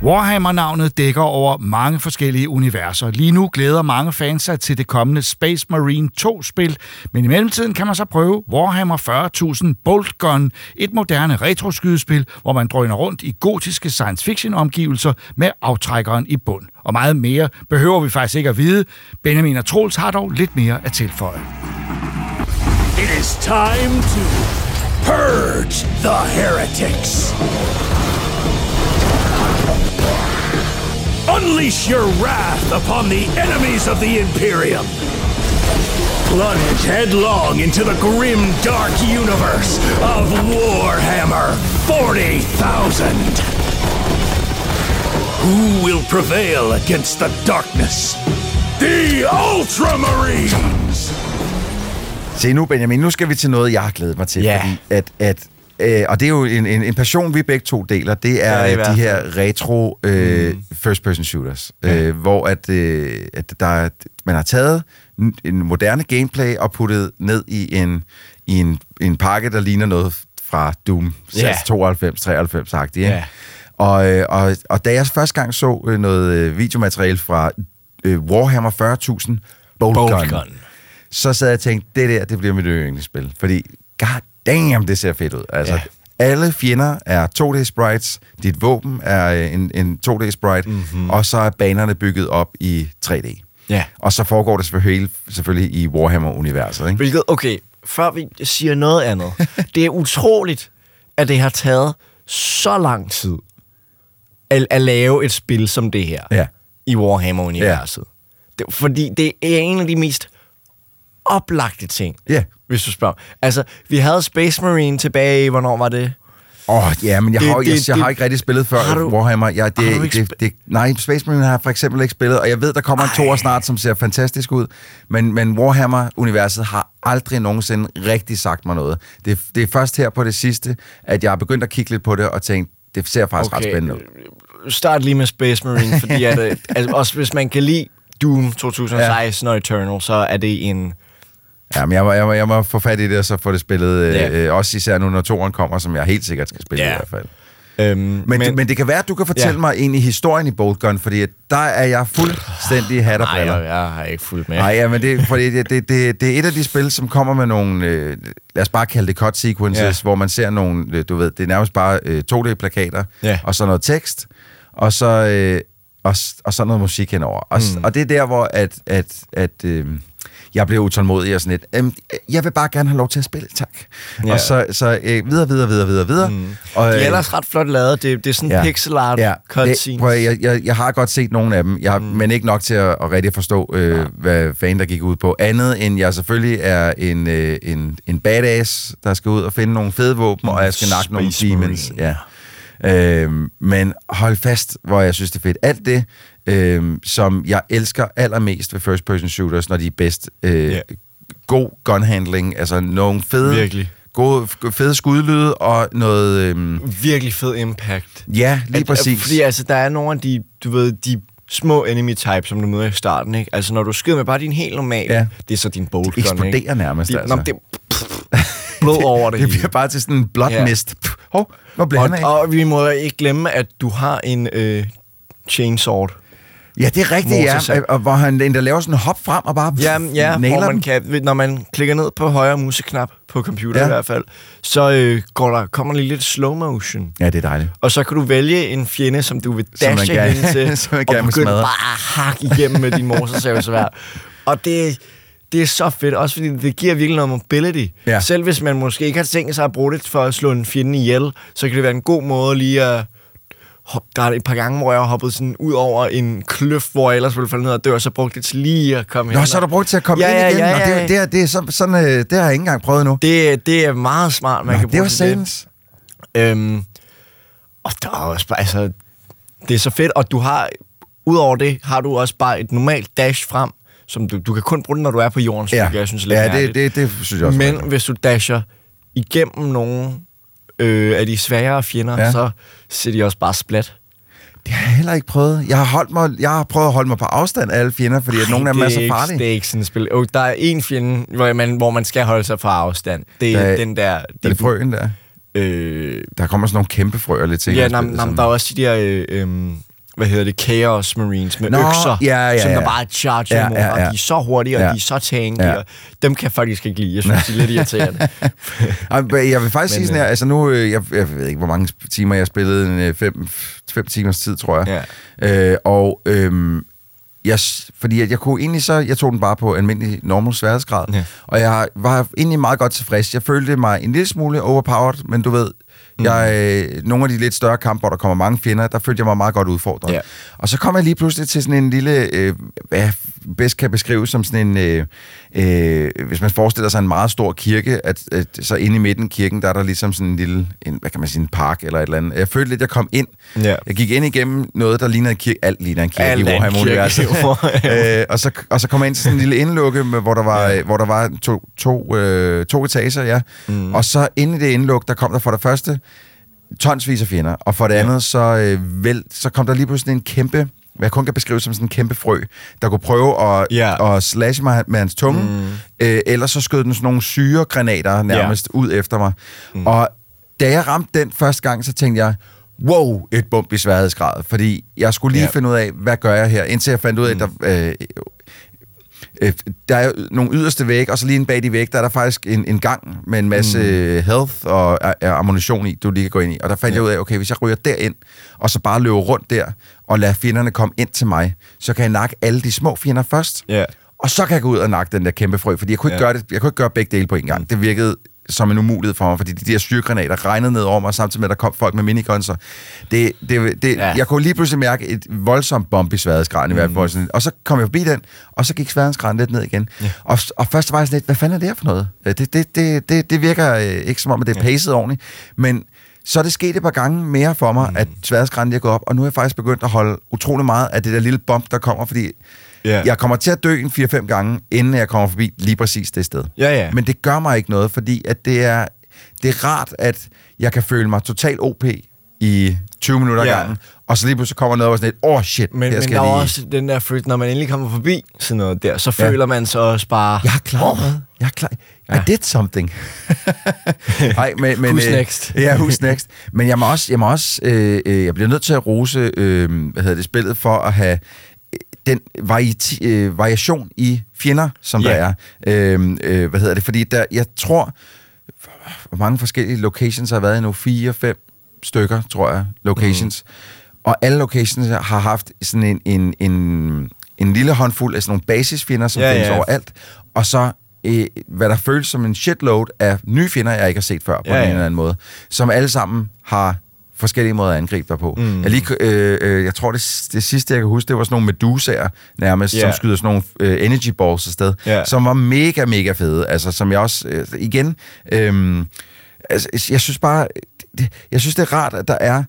Warhammer-navnet dækker over mange forskellige universer. Lige nu glæder mange fans sig til det kommende Space Marine 2-spil, men i mellemtiden kan man så prøve Warhammer 40.000 Bolt Gun, et moderne retroskydespil, hvor man drøner rundt i gotiske science fiction-omgivelser med aftrækkeren i bund. Og meget mere behøver vi faktisk ikke at vide. Benjamin og Troels har dog lidt mere at tilføje. It is time to purge the heretics. Unleash your wrath upon the enemies of the Imperium. Plunge headlong into the grim, dark universe of Warhammer 40,000. Who will prevail against the darkness? The Ultramarines! Se nu, Benjamin, nu skal vi til noget, jeg har glædet mig til. Ja. Fordi at, at Øh, og det er jo en, en, en passion, vi begge to deler. Det er Ja, i ja, hvert de her retro øh, mm. first-person shooters, øh, hvor at, øh, at der, er- man har taget en- moderne gameplay og puttet ned i en, i en, en pakke, der ligner noget fra Doom Ja. 92, 93 agtigt Ja. og, øh, og, og da jeg første gang så øh, noget øh, videomateriale fra øh, Warhammer 40.000 Bolt, Bolt Gun, Gun. så sad jeg og tænkte, det der, det bliver mit yndlingsspil. Fordi, god damn, det ser fedt ud. Altså, Ja. alle fjender er 2D-sprites, dit våben er en, en 2D-sprite, mm-hmm. og så er banerne bygget op i 3D. Ja. Og så foregår det selvfølgelig, selvfølgelig i Warhammer-universet. Ikke? Hvilket, okay, før vi siger noget andet. det er utroligt, at det har taget så lang tid at, at lave et spil som det her Ja. i Warhammer-universet. Det, fordi det er en af de mest oplagte ting, Ja. hvis du spørger. Altså, vi havde Space Marine tilbage i, hvornår var det? Åh, oh, ja, men jeg, Det- har, jeg, det- jeg har det- ikke rigtig spillet før Har du- Warhammer. Jeg, det, har du ikke det, det, nej, Space Marine har jeg for eksempel ikke spillet, og jeg ved, der kommer en toer snart, som ser fantastisk ud, men, men Warhammer-universet har aldrig nogensinde rigtig sagt mig noget. Det, det er først her på det sidste, at jeg har begyndt at kigge lidt på det og tænkt, det ser faktisk okay. ret spændende ud. Start lige med Space Marine, fordi at, øh, altså, også hvis man kan lide Doom 2016 ja. og Eternal, så er det en... Ja, men jeg må, jeg, må, jeg må få fat i det, og så få det spillet, Ja. øh, øh, også især nu, når toeren kommer, som jeg helt sikkert skal spille Ja. i hvert fald. Øhm, Men, men, men det kan være, at du kan fortælle Ja. mig egentlig historien i Bolt Gun, fordi der er jeg fuldstændig hat og Nej, briller. jeg, jeg har ikke fulgt med. Nej, ja, men det, fordi det, det, det, det er et af de spil, som kommer med nogle, øh, lad os bare kalde det cut sequences, Ja. hvor man ser nogle, øh, du ved, det er nærmest bare øh, 2D-plakater, Ja. og så noget tekst, og så, øh, og, og så noget musik henover. Og. Mm. og det er der, hvor at, at, at øh, jeg bliver utålmodig og sådan lidt, øhm, jeg vil bare gerne have lov til at spille, tak. Ja. Og så, så øh, videre, videre, videre, videre, videre. Mm. Og, De er øh, ellers ret flot lavet. Det, det er sådan ja. pixel art Ja, cutscenes. prøv, jeg, jeg, jeg har godt set nogle af dem, jeg, mm. men ikke nok til at, at rigtig forstå, øh, hvad fanden der gik ud på. Andet end jeg selvfølgelig er en, øh, en, en badass, der skal ud og finde nogle fede våben, og jeg skal nakke nogle demons. Ja. Øh, men hold fast, hvor jeg synes, det er fedt. Alt det, øh, som jeg elsker allermest ved first-person shooters, når de er bedst. Øh, Ja. God gunhandling, altså nogle fede, Virkelig. gode, fede skudlyde og noget... Øh, Virkelig fed impact. ja, lige At- præcis. Fordi altså, der er nogle af de, du ved, de små enemy types, som du møder i starten, ikke? Altså, når du skyder med bare din helt normale, Ja. det er så din bolt gun, eksploderer ikke? nærmest, De, altså. Nå, det blod over det det hele. bliver bare til sådan en blot Ja. mist. Hov, hvor blev han af? og, og vi må ikke glemme, at du har en øh, chainsword. Ja, det er rigtigt, ja. Og hvor han endda laver sådan en hop frem og bare Ja, ja nailer hvor man kan, når man klikker ned på højre museknap på computer Ja. i hvert fald, så øh, går der, kommer der lige lidt slow motion. Ja, det er dejligt. Og så kan du vælge en fjende, som du vil dashe hen til, som og begynde bare at hakke igennem med din motorsav Og det, det er så fedt, også fordi det giver virkelig noget mobility. Ja. Selv hvis man måske ikke har tænkt sig at bruge det for at slå en fjende ihjel, så kan det være en god måde lige at... hop- Der er et par gange, hvor jeg har hoppet sådan ud over en kløft, hvor jeg ellers ville falde ned og dø, og så brugte det til lige at komme Nå, hen. så har du brugt det til at komme Ja, ind ja, igen. ja, ja, det, er- det, er, det, er sådan, sådan, øh, det har jeg ikke engang prøvet endnu. Det, det er meget smart, man Nå, kan det bruge var det. satans. Øhm, og der er også bare, altså, det er så fedt, og du har, udover det, har du også bare et normalt dash frem, som du, du kan kun bruge den, når du er på jorden, Ja, jeg synes er lidt ja det, mærkeligt. det, det synes jeg også. Men var hvis du dasher igennem nogle øh, af de sværere fjender, Ja. så ser de også bare splat. Det har jeg heller ikke prøvet. Jeg har, holdt mig, jeg har prøvet at holde mig på afstand af alle fjender, fordi at nogle af dem er det så ikke- farlige. Det er ikke sådan et spil. Oh, der er en fjende, hvor man, hvor man skal holde sig fra afstand. Det er Der er- den der... Er det frøen der? Øh, Der kommer sådan nogle kæmpe frøer lidt til. Ja, nam, nam, der er også de der, øh, øh, hvad hedder det, Chaos Marines med Nå, økser, ja, ja, som der ja. bare charger Ja, ja, ja, ja. og de er så hurtige, og Ja. de er så tanky, Ja. ja. og dem kan jeg faktisk ikke lide. Jeg synes, de er lidt irriterende. Jeg vil faktisk sige Men, sådan her, altså nu, øh, jeg, jeg ved ikke, hvor mange timer jeg har spillet, en, øh, fem, fem timers tid, tror jeg. Ja. Øh, og øhm, jeg, fordi at jeg kunne egentlig så, jeg tog den bare på almindelig normal sværhedsgrad, Ja. og jeg var egentlig meget godt tilfreds. Jeg følte mig en lille smule overpowered, men du ved, Mm. jeg, øh, nogle af de lidt større kampe, hvor der kommer mange fjender, der følte jeg mig meget godt udfordret. Ja. Og så kom jeg lige pludselig til sådan en lille, øh, hvad bedst kan beskrives som sådan en... Øh, øh, hvis man forestiller sig en meget stor kirke, at, at så inde i midten kirken, der er der ligesom sådan en lille, en, hvad kan man sige, en park eller et eller andet. Jeg følte lidt, jeg kom ind. Ja. Jeg gik ind igennem noget, der ligner en kirke. Alt ligner en kirke Alt i er en Warhammer kirke i Universet. Warhammer. øh, og, så, og så kom jeg ind til sådan en lille indlukke, hvor der var, ja. hvor der var to, to, øh, to etager, ja. Mm. Og så inde i det indluk, der kom der for det første tonsvis af fjender, og for det andet, så, øh, vel, så kom der lige pludselig en kæmpe, jeg kun kan beskrive som sådan en kæmpe frø, der kunne prøve at, Ja. at slashe mig med hans tunge, mm. øh, eller så skød den sådan nogle syregranater nærmest ud efter mig. Mm. Og da jeg ramte den første gang, så tænkte jeg, wow, et bump i sværhedsgrad, fordi jeg skulle lige ja. finde ud af, hvad gør jeg her, indtil jeg fandt ud af, at der, øh, øh, der er nogle yderste væg, og så lige inde bag de væg, der er der faktisk en, en gang med en masse mm. health og ammunition i, du lige kan gå ind i. Og der fandt ja. jeg ud af, okay, hvis jeg ryger derind, og så bare løber rundt der, og lader fjenderne komme ind til mig, så kan jeg nakke alle de små fjender først, Ja. og så kan jeg gå ud og nakke den der kæmpe frø, fordi jeg kunne ikke, Ja. gøre, det, jeg kunne ikke gøre begge dele på en gang. Det virkede som en umulighed for mig, fordi de der styrgranater regnede ned over mig, samtidig med, at der kom folk med minigunser. Det, det, det, ja. Jeg kunne lige pludselig mærke et voldsomt bump i sværhedsgraden i hvert fald. Sådan- Og så kom jeg forbi den, og så gik sværhedsgraden lidt ned igen. Ja. Og, og først var jeg sådan lidt, hvad fanden er det her for noget? Øh, Det, det, det, det, det virker øh, ikke som om, at det er pacet ordentligt, men så er det sket et par gange mere for mig, mm. at sværhedsgraden lige er gået op, og nu er jeg faktisk begyndt at holde utrolig meget af det der lille bump, der kommer, fordi Ja. jeg kommer til at dø en 4-5 gange, inden jeg kommer forbi lige præcis det sted. Ja, ja. Men det gør mig ikke noget, fordi at det er, det er rart, at jeg kan føle mig totalt OP i 20 minutter Ja. ja. gangen, og så lige pludselig kommer noget og sådan lidt, åh oh, shit, Men, her men skal der er lige... også den der følelse, når man endelig kommer forbi sådan noget der, så Ja. føler man sig også bare... Jeg har klaret noget. Jeg har klaret... I did something. Nej, men, men, Who's øh, next? ja, who's next. Men jeg må også, jeg må også, øh, øh, jeg bliver nødt til at rose, øh, hvad hedder det, spillet for at have den vari- øh, variation i fjender, som Ja. der er. Øh, øh, hvad hedder det? Fordi der, jeg tror, hvor mange forskellige locations har været i nu? Fire, fem stykker, tror jeg, locations. Mm. Og alle locations har haft sådan en, en, en, en lille håndfuld af sådan nogle basisfjender, som Ja, findes ja. overalt. Og så øh, hvad der føles som en shitload af nye fjender, jeg ikke har set før på Ja, ja, ene eller anden måde. Som alle sammen har forskellige måder at angribe dig på. Mm. Jeg, lige, øh, øh, jeg tror, det, det sidste, jeg kan huske, det var sådan nogle medusaer nærmest, Ja. som skyder sådan nogle øh, energy balls afsted, Ja. som var mega, mega fede. Altså, som jeg også, øh, igen, øh, altså, jeg synes bare, det, jeg synes, det er rart, at der er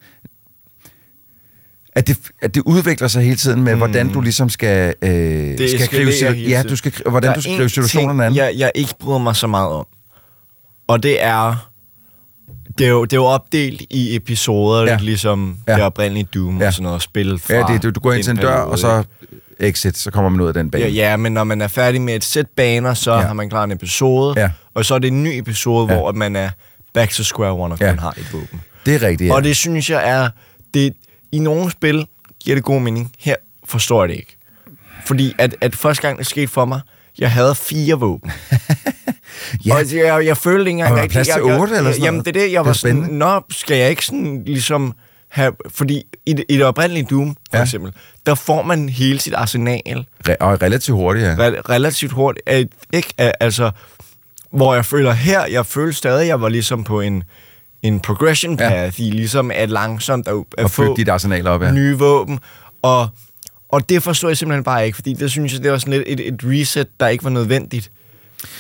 at det, at det udvikler sig hele tiden med, mm. hvordan du ligesom skal, øh, Det skal hele ja, du skal, hvordan du skal gribe situationerne an. jeg, jeg ikke bryder mig så meget om. Og det er... Det er jo, det er jo opdelt i episoder, ja. Ligesom Ja. det oprindelige Doom ja. Og sådan noget spil fra Ja, det, du, du går ind til en dør, periode, og så exit, så kommer man ud af den bane. Ja, ja, men når man er færdig med et sæt baner, så. Ja. har man klaret en episode, Ja. og så er det en ny episode, Ja. hvor man er back to square one, og Ja. man har et våben. Det er rigtigt, ja. Og det synes jeg er... Det, I nogle spil giver det god mening. Her forstår jeg det ikke. Fordi at, at første gang det skete for mig, jeg havde fire våben. Ja. Og jeg, jeg følte ikke engang var der plads til otte eller sådan Jamen det er det, jeg Det var er sådan, spændende. nå, skal jeg ikke sådan ligesom have... Fordi i det, i det oprindelige Doom, for Ja. eksempel, der får man hele sit arsenal Re- og relativt hurtigt, ja. re- relativt hurtigt. Øh, ikke? Øh, Altså, hvor jeg føler her, jeg føler stadig, jeg var ligesom på en, en progression path, ja. i ligesom at langsomt at, at Og få dit arsenal op, ja. nye våben. Og, og det forstår jeg simpelthen bare ikke, fordi det synes jeg, det var sådan lidt et, et reset, der ikke var nødvendigt.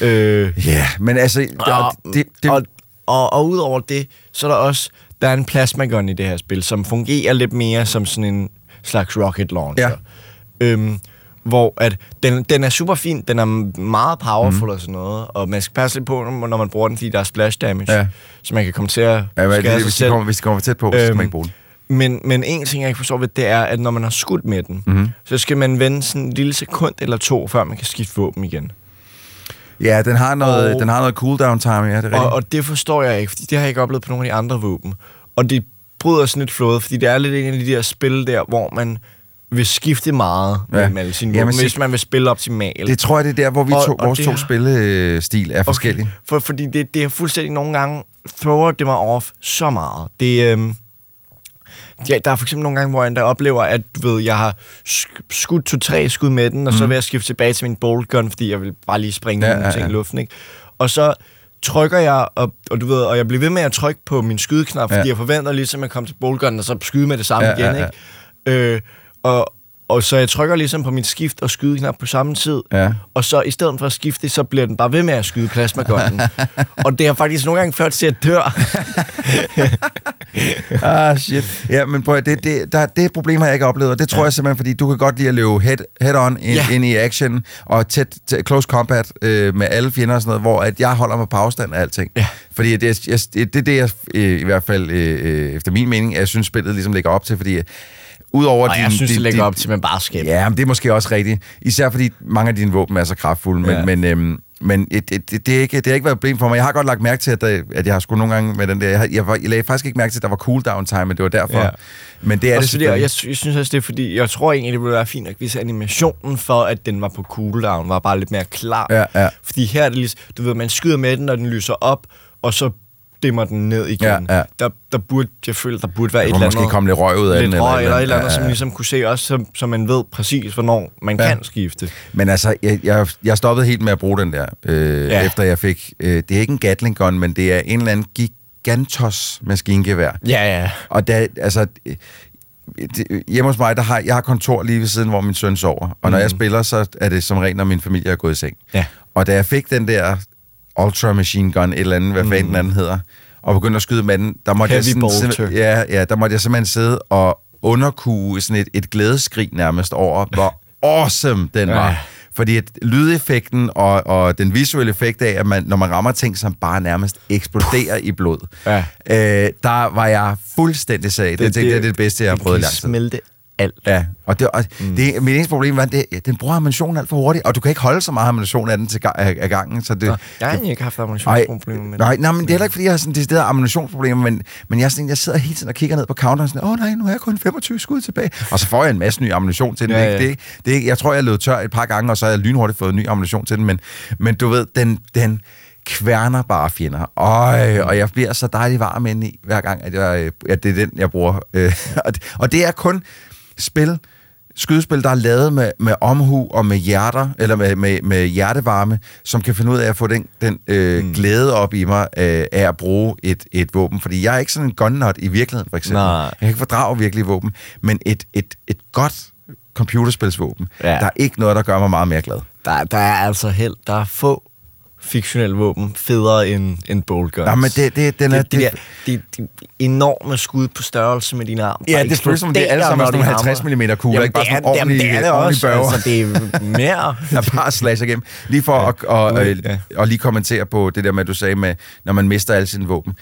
Øh, Ja, men altså... Der, og, det, det, og, og, og udover det, så er der også, der er en plasma gun i det her spil, som fungerer lidt mere som sådan en slags rocket launcher. Ja. Øhm, hvor at den, den er super fin, den er meget powerful mm. og sådan noget, og man skal passe lidt på, når man bruger den, fordi der er splash damage, Ja. så man kan komme til at ja, skade det, sig hvis, de selv. kommer, hvis de kommer tæt på, så skal Øhm, man ikke bruge den. Men, men en ting, jeg ikke forstår ved, det er, at når man har skudt med den, Mhm. så skal man vende sådan en lille sekund eller to, før man kan skifte våben igen. Ja, den har noget, og- den har noget cooldown time, ja, det er rigtigt. Og, og det forstår jeg ikke, fordi det har jeg ikke oplevet på nogle af de andre våben. Og det bryder sådan lidt flået, fordi det er lidt en af de der spil der, hvor man vil skifte meget Ja. med alle sine våben, hvis man vil spille optimalt. det tror jeg, det er der, hvor vi Og- to, og vores to har- spillestil er forskellige. For, fordi det, det er fuldstændig nogle gange, thrower det mig off så meget. Det, øhm, ja, der er for eksempel nogle gange, hvor jeg endda oplever, at du ved, jeg har sk- skudt to-tre skud med den, og så Mhm. vil jeg skifte tilbage til min bolt gun, fordi jeg vil bare lige springe Ja, nogle ja, ting ja. i luften. Ikke? Og så trykker jeg, og, og du ved, og jeg bliver ved med at trykke på min skydeknap, fordi Ja. jeg forventer ligesom at komme til bolt gun, og så skyde med det samme Ja, igen. ja, ja. Ikke? Øh, og, Og så jeg trykker ligesom på mit skift og skydeknap på samme tid. Ja. Og så i stedet for at skifte, så bliver den bare ved med at skyde plasmagunnen. og det har faktisk nogle gange ført til, at dør. ah, shit. Ja, men prøv, det, det, der, det problem har jeg ikke oplevet, og det tror ja. jeg simpelthen, fordi du kan godt lide at løbe head, head on ind, Ja. ind i action, og tæt, tæt close combat øh, med alle fjender og sådan noget, hvor at jeg holder mig på afstand af alting. Ja. Fordi det, jeg, det, det er det, jeg øh, i hvert fald, øh, øh, efter min mening, jeg synes, spillet ligesom ligger op til, fordi Udover Og jeg synes, det lægger op til, at man bare skal. Ja, men det er måske også rigtigt. Især fordi mange af dine våben er så kraftfulde, men, Ja. men, øhm, men det, det, det, er ikke, det har ikke været et problem for mig. Jeg har godt lagt mærke til, at, der, at jeg har sgu nogle gange med den der... Jeg, jeg, var, jeg lagde faktisk ikke mærke til, at der var cooldown time, men det var derfor. Ja. Men det er Også det fordi, jeg, jeg synes også, det er fordi, jeg tror egentlig, det ville være fint, hvis animationen for, at den var på cooldown, var bare lidt mere klar. Ja, ja. Fordi her er det ligesom, du ved, man skyder med den, når den lyser op, og så dimmer den ned igen. Ja, ja. Der, der burde, jeg føler, der burde være Der et eller måske andet... komme lidt røg ud af lidt den, Røg, eller eller, et eller, andet. som Ja, ja. ligesom kunne se også, så, så man ved præcis, hvornår man Ja. kan skifte. Men altså, jeg, jeg, jeg stoppede helt med at bruge den der, øh, Ja. ja. efter jeg fik... Øh, det er ikke en Gatling gun, men det er en eller anden gigantos maskingevær. Ja, ja. Og da, altså, øh, det, hjemme hos mig, der har, jeg har kontor lige ved siden, hvor min søn sover. Og når jeg spiller, så er det som regel, når min familie er gået i seng. Ja. Og da jeg fik den der Ultra Machine Gun, et eller andet, hvad fanden den anden hedder, og begyndte at skyde med den, der måtte, jeg, Heavy sådan, bolter. simp- ja, ja, der måtte jeg simpelthen sidde og underkue sådan et, et glædeskrig nærmest over, hvor awesome den var. Ja. Fordi at lydeffekten og, og den visuelle effekt af, at man, når man rammer ting, som bare nærmest eksploderer i blod, Ja. øh, der var jeg fuldstændig sag. Det, det, det, det er det bedste, jeg har prøvet i lang tid. smelte alt. Ja, og, det, og mm. det, mit eneste problem var, at det, den bruger ammunition alt for hurtigt, og du kan ikke holde så meget ammunition af den til, af, af gangen. Så det, Nå, jeg har ikke haft ammunitionsproblemer med det. Nej, nej, men det er heller ikke, fordi jeg har sådan decideret ammunitionsproblemer, men, men jeg, sådan, jeg sidder hele tiden og kigger ned på counteren og sådan, åh nej, nu har jeg kun 25 skud tilbage. Og så får jeg en masse ny ammunition til den. Ja, Ja, ja. ja. Det, det, jeg tror, jeg lød tør et par gange, og så har jeg lynhurtigt fået ny ammunition til den, men, men du ved, den, den kværner bare fjender. Øj, og jeg bliver så dejligt varm inde i, hver gang, at, jeg, at det er den, jeg bruger. Øh, og, det, og det er kun spil, skydespil, der er lavet med, med omhu og med hjerter, eller med, med, med hjertevarme, som kan finde ud af at få den, den øh, mm. glæde op i mig øh, af at bruge et, et våben. Fordi jeg er ikke sådan en gunnut i virkeligheden, for eksempel. Nej. Jeg kan ikke fordrage virkelige våben, men et, et, et godt computerspilsvåben, ja. der er ikke noget, der gør mig meget mere glad. Der, der er altså held. Der er få fiktionelle våben federe end, end bolt guns. Nej, men det, det, den er... det, det, der, det, det enorme skud på størrelse med dine arm. Ja, det føles som, det er alle sammen når sådan nogle de 50 hamrer. mm kugler, ikke bare det sådan nogle jamen, det er det også. Altså, det er mere. der bare slasher igennem. Lige for at, og, øh, Ja. og lige kommentere på det der med, at du sagde med, når man mister alle sine våben.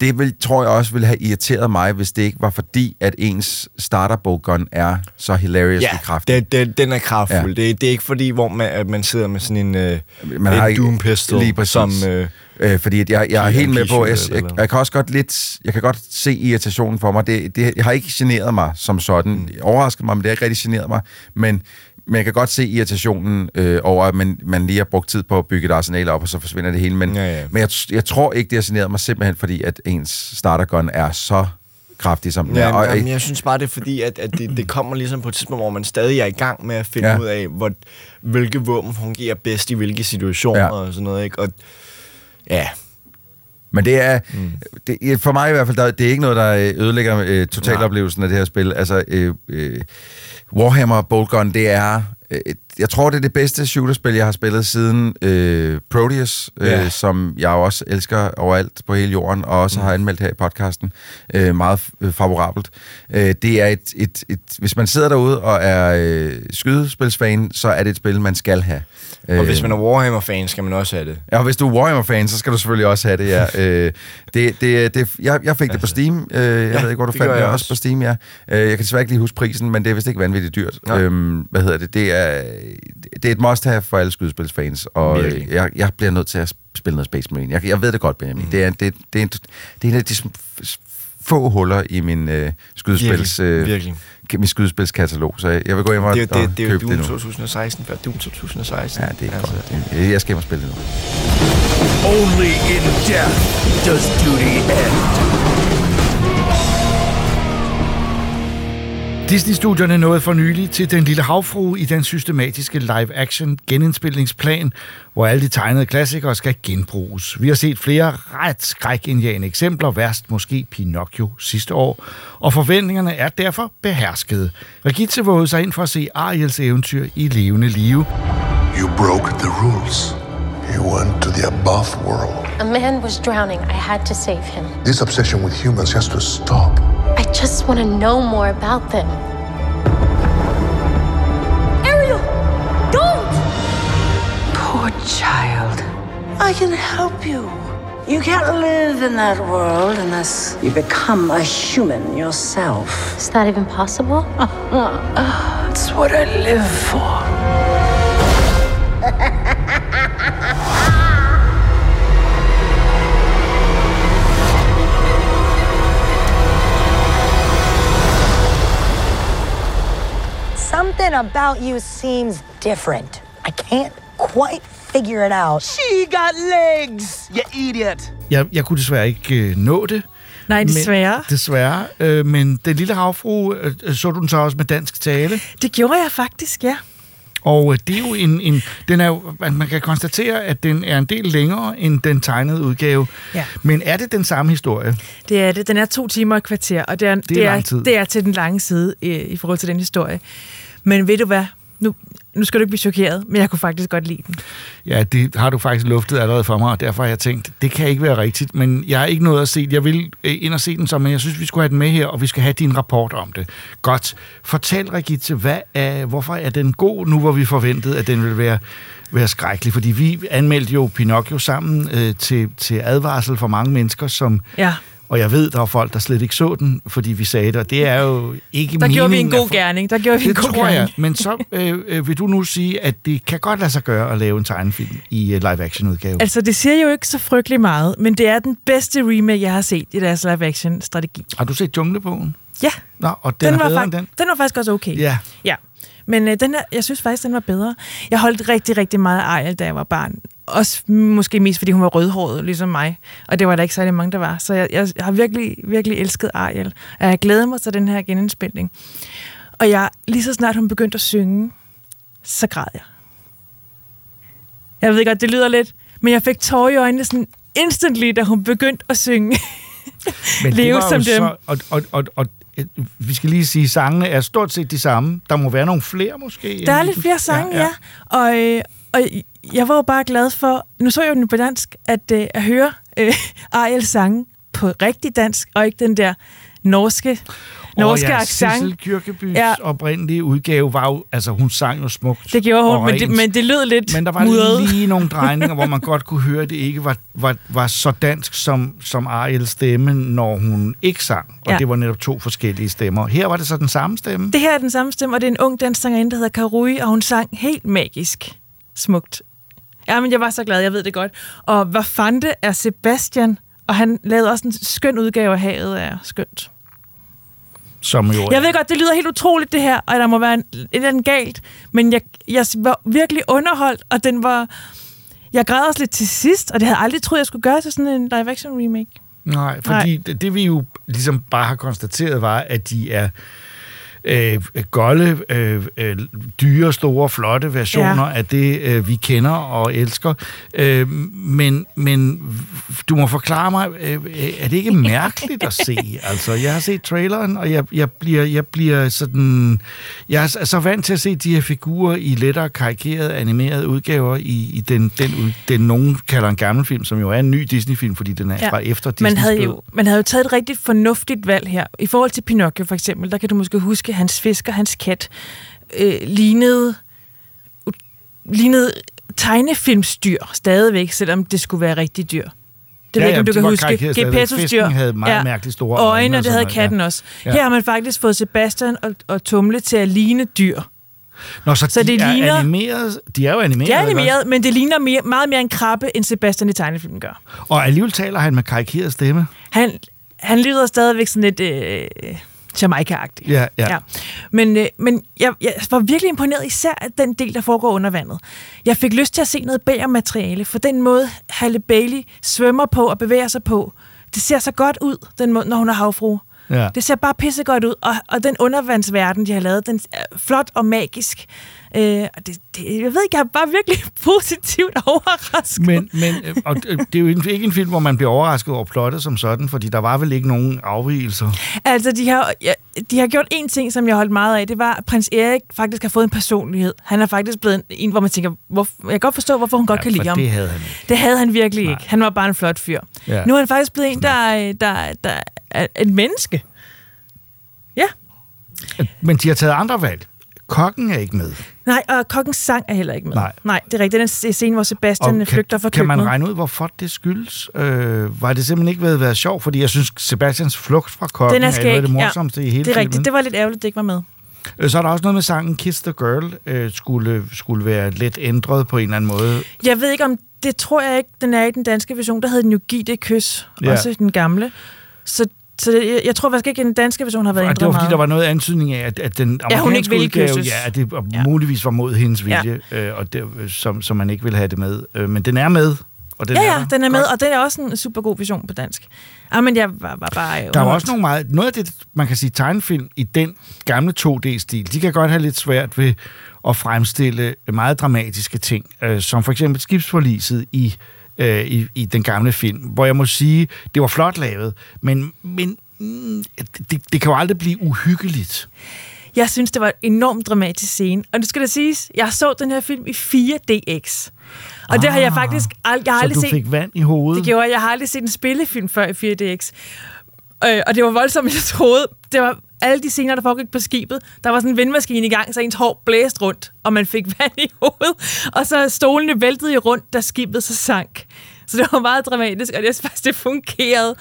Det vil, tror jeg også ville have irriteret mig, hvis det ikke var fordi, at ens starter bolt gun er så hilariously Ja, kraftig. det, det, den er kraftfuld. Ja. Det, det er ikke fordi, hvor man, at man sidder med sådan en, øh, Man har en ikke- Doom Pistol, lige præcis. som... Øh, Øh, fordi at jeg, jeg er helt med på, jeg, jeg, jeg, kan også godt lidt, jeg kan godt se irritationen for mig. Det, det jeg har ikke generet mig som sådan. Mm. Overrasket mig, men det har ikke rigtig generet mig. Men, men jeg kan godt se irritationen øh, over, at man, man lige har brugt tid på at bygge et arsenal op, og så forsvinder det hele. Men, Ja, ja. men jeg, jeg tror ikke, det har generet mig simpelthen, fordi at ens startergun er så kraftig, som den er. Ja, Og, jamen, jeg synes bare, det er fordi, at, at det, det kommer ligesom på et tidspunkt, hvor man stadig er i gang med at finde Ja. ud af, hvor, hvilke våben fungerer bedst i hvilke situationer ja. og sådan noget. Ikke? Og, ja, Men det er, mm. det, for mig i hvert fald, der, det er ikke noget, der øh, ødelægger øh, totaloplevelsen af det her spil. Altså, øh, øh, Warhammer Bolt Gun, det er, øh, jeg tror, det er det bedste shooterspil, jeg har spillet siden øh, Proteus, øh, Ja. som jeg også elsker overalt på hele jorden, og også mm. har anmeldt her i podcasten. Øh, meget øh, favorabelt. Øh, det er et, et, et, hvis man sidder derude og er øh, skydespilsfan, så er det et spil, man skal have. og hvis man er Warhammer-fan, skal man også have det. Ja, og hvis du er Warhammer-fan, så skal du selvfølgelig også have det, ja. øh, det, det, det, jeg, jeg fik det på Steam. Øh, jeg Ja, ved ikke, hvor du fandt det. jeg Også på Steam, ja. Øh, jeg kan desværre ikke lige huske prisen, men det er vist ikke vanvittigt dyrt. Nej. Øhm, hvad hedder det? Det er, det er et must-have for alle skydespilsfans, og øh, Virkelig. jeg, jeg bliver nødt til at spille noget Space Marine. Jeg, jeg ved det godt, Benjamin. Mm. Det, er, det, det, er en, det er en af de få huller i min øh, skydespils... Virkelig, Øh, virkelig. min skydespilskatalog, så jeg vil gå hjem og, Det, er jo- og det, det er jo købe det Doom nu. 2016 før Doom 2016. Ja, det er altså. godt. Jeg, jeg skal hjem og spille det nu. Only in death does duty end. Disney-studierne nåede for nylig til Den Lille Havfrue i den systematiske live-action genindspilningsplan, hvor alle de tegnede klassikere skal genbruges. Vi har set flere ret skrækindjagende eksempler, værst måske Pinocchio sidste år, og forventningerne er derfor beherskede. Regitze vågede sig ind for at se Ariels eventyr i levende live. You broke the rules. You went to the above world. A man was drowning. I had to save him. This obsession with humans has to stop. I just want to know more about them. Ariel! Don't! Poor child. I can help you. You can't live in that world unless you become a human yourself. Is that even possible? It's what I live for. Something about you seems different. I can't quite figure it out. She got legs, you idiot. Jeg, jeg kunne desværre ikke øh, nå det. Nej, desværre. Men, desværre. Øh, men Den Lille Havfrue, øh, så du den så også med dansk tale? Det gjorde jeg faktisk, ja. Og øh, det er jo en, en den er jo, man kan konstatere, at den er en del længere end den tegnede udgave. Ja. Men er det den samme historie? Det er det. Den er to timer og kvarter, og det er, det er, det er, det er til den lange side i, i forhold til den historie. Men ved du hvad? Nu, nu skal du ikke blive chokeret, men jeg kunne faktisk godt lide den. Ja, det har du faktisk luftet allerede for mig, og derfor har jeg tænkt, det kan ikke være rigtigt, men jeg har ikke noget at se. Jeg vil øh, ind og se den så, men jeg synes, vi skulle have den med her, og vi skal have din rapport om det. Godt. Fortæl, Regitze, hvad er, hvorfor er den god nu, hvor vi forventede, at den ville være være skrækkelig, fordi vi anmeldte jo Pinocchio sammen øh, til, til advarsel for mange mennesker, som Ja. Og jeg ved, der er folk, der slet ikke så den, fordi vi sagde det, og det er jo ikke Der gjorde vi en god at- gerning. Der gjorde vi det en god tror jeg. gerning. Men så øh, øh, vil du nu sige, at det kan godt lade sig gøre at lave en tegnefilm i uh, live-action-udgave. Altså, det siger jo ikke så frygtelig meget, men det er den bedste remake, jeg har set i deres live-action-strategi. Har du set Junglebogen? Ja. Nå, og den, den, var fakt- den? den var faktisk også okay. Ja. Ja. Men øh, den her, jeg synes faktisk, den var bedre. Jeg holdt rigtig, rigtig meget af da jeg var barn. Også måske mest, fordi hun var rødhåret, ligesom mig. Og det var der ikke særlig mange, der var. Så jeg, jeg har virkelig, virkelig elsket Ariel. Og jeg glæder mig til den her genindspilning. Og jeg, lige så snart hun begyndte at synge, så græd jeg. Jeg ved godt, det lyder lidt, men jeg fik tårer i øjnene sådan instantly, da hun begyndte at synge. Men det Leve var jo som dem. Så, og, og, og, og, øh, vi skal lige sige, sangene er stort set de samme. Der må være nogle flere måske. Der er lidt flere sange, ja. ja. Og, øh, og jeg var jo bare glad for, nu så jeg jo den på dansk, at, øh, at høre øh, Ariel sange på rigtig dansk, og ikke den der norske, norske og ja, accent. Sissel Kyrkebys Ja. oprindelige udgave var jo, altså hun sang jo smukt. Det gjorde hun, men det, men det lød lidt Men der var mudret. lige nogle drejninger, hvor man godt kunne høre, at det ikke var, var, var så dansk som, som Ariels stemme, når hun ikke sang. Og ja. det var netop to forskellige stemmer. Her var det så den samme stemme. Det her er den samme stemme, og det er en ung dansk sangerinde, der hedder Karui, og hun sang helt magisk smukt. Ja, men jeg var så glad, jeg ved det godt. Og hvad fanden er Sebastian, og han lavede også en skøn udgave af havet er skønt. Som jo Jeg ved godt, det lyder helt utroligt det her, og der må være en, et eller andet galt, men jeg, jeg var virkelig underholdt, og den var... Jeg græd også lidt til sidst, og det havde jeg aldrig troet, jeg skulle gøre til sådan en live-action remake. Nej, fordi det, det vi jo ligesom bare har konstateret var, at de er øh, golde, øh, øh, dyre, store, flotte versioner ja. af det, øh, vi kender og elsker. Øh, men, men du må forklare mig, øh, er det ikke mærkeligt at se? Altså, jeg har set traileren, og jeg, jeg, bliver, jeg bliver sådan... Jeg er så vant til at se de her figurer i lettere karikerede, animerede udgaver i, i den, den, den, nogen kalder en gammel film, som jo er en ny Disney-film, fordi den er ja. fra efter Disney. man havde, jo, man havde jo taget et rigtig fornuftigt valg her. I forhold til Pinocchio for eksempel, der kan du måske huske, hans fisk og hans kat øh, lignede, lignede tegnefilmsdyr stadigvæk, selvom det skulle være rigtig dyr. Det Ja, ved ja, du det kan huske. Gepettos dyr. Havde meget mærkeligt store øjne øjne, og det havde noget, katten ja. også. Ja. Her har man faktisk fået Sebastian og, og Tumle til at ligne dyr. Nå, så, Så de det er ligner- animeret, de er jo animeret. Det er animeret, men det ligner mere, meget mere en krabbe, end Sebastian i tegnefilmen gør. Og alligevel taler han med karikeret stemme. Han, han lyder stadigvæk sådan lidt øh, Jamaica-agtig. Ja, ja. Ja. Men, øh, men jeg, jeg var virkelig imponeret, især af den del, der foregår under vandet. Jeg fik lyst til at se noget bag materiale, for den måde, Halle Bailey svømmer på og bevæger sig på, det ser så godt ud, den måde, når hun er havfru. Ja. Det ser bare pissegodt ud, og, og den undervandsverden, de har lavet, den er flot og magisk. Øh, og det, det, jeg ved ikke, jeg er bare virkelig positivt overrasket. Men, men øh, og det det er jo ikke en film, hvor man bliver overrasket over plottet som sådan, fordi der var vel ikke nogen afvigelser. Altså, de har, ja, de har gjort en ting, som jeg holdt meget af. Det var, at prins Erik faktisk har fået en personlighed. Han er faktisk blevet en, en hvor man tænker, hvor, jeg kan godt forstå, hvorfor hun godt Ja, kan lide ham. det havde han ikke. Det havde han virkelig ikke. Han var bare en flot fyr. Ja. Nu er han faktisk blevet en, der, der, der et menneske. Ja. Men de har taget andre valg. Kokken er ikke med. Nej, og kokkens sang er heller ikke med. Nej. Nej det er rigtigt. Den scene, hvor Sebastian kan, flygter fra kan man køkkenet. regne ud, hvorfor det skyldes? Øh, var det simpelthen ikke ved at være sjov? Fordi jeg synes, Sebastians flugt fra kokken Den er er, noget af det morsomste ja. i hele Det er rigtigt. filmen. Det var lidt ærgerligt, det ikke var med. Øh, Så er der også noget med sangen Kiss the Girl, øh, skulle, skulle være lidt ændret på en eller anden måde. Jeg ved ikke om, det tror jeg ikke, den er i den danske version. Der hed den jo Giv det kys, ja. også den gamle. Så, så jeg, jeg tror faktisk ikke, at den danske version har været ændret det var fordi, meget. der var noget antydning af, at, at den Ja, hun amerikanske ikke udgave, kysses. ja, at det ja. muligvis var mod hendes vilje, ja. øh, og det, som, som man ikke ville have det med. Øh, men den er med, og den ja, er ja, den er med, Godt. og den er også en super god version på dansk. Ah, men jeg var, var bare... Der er også nogle meget, noget af det, man kan sige, tegnefilm i den gamle 2D-stil, de kan godt have lidt svært ved at fremstille meget dramatiske ting, øh, som for eksempel skibsforliset i, øh, i, i den gamle film, hvor jeg må sige, det var flot lavet, men, men mm, det, det kan jo aldrig blive uhyggeligt. Jeg synes, det var en enormt dramatisk scene. Og det skal da siges, jeg så den her film i 4DX. Og ah, det har jeg faktisk ald- jeg har så aldrig du set. fik vand i hovedet? Det gjorde jeg. Jeg har aldrig set en spillefilm før i 4DX. Øh, og det var voldsomt, jeg troede. Det var alle de scener, der foregik på skibet. Der var sådan en vindmaskine i gang, så ens hår blæste rundt, og man fik vand i hovedet. Og så stolene væltede i rundt, da skibet så sank. Så det var meget dramatisk, og jeg synes faktisk, det fungerede.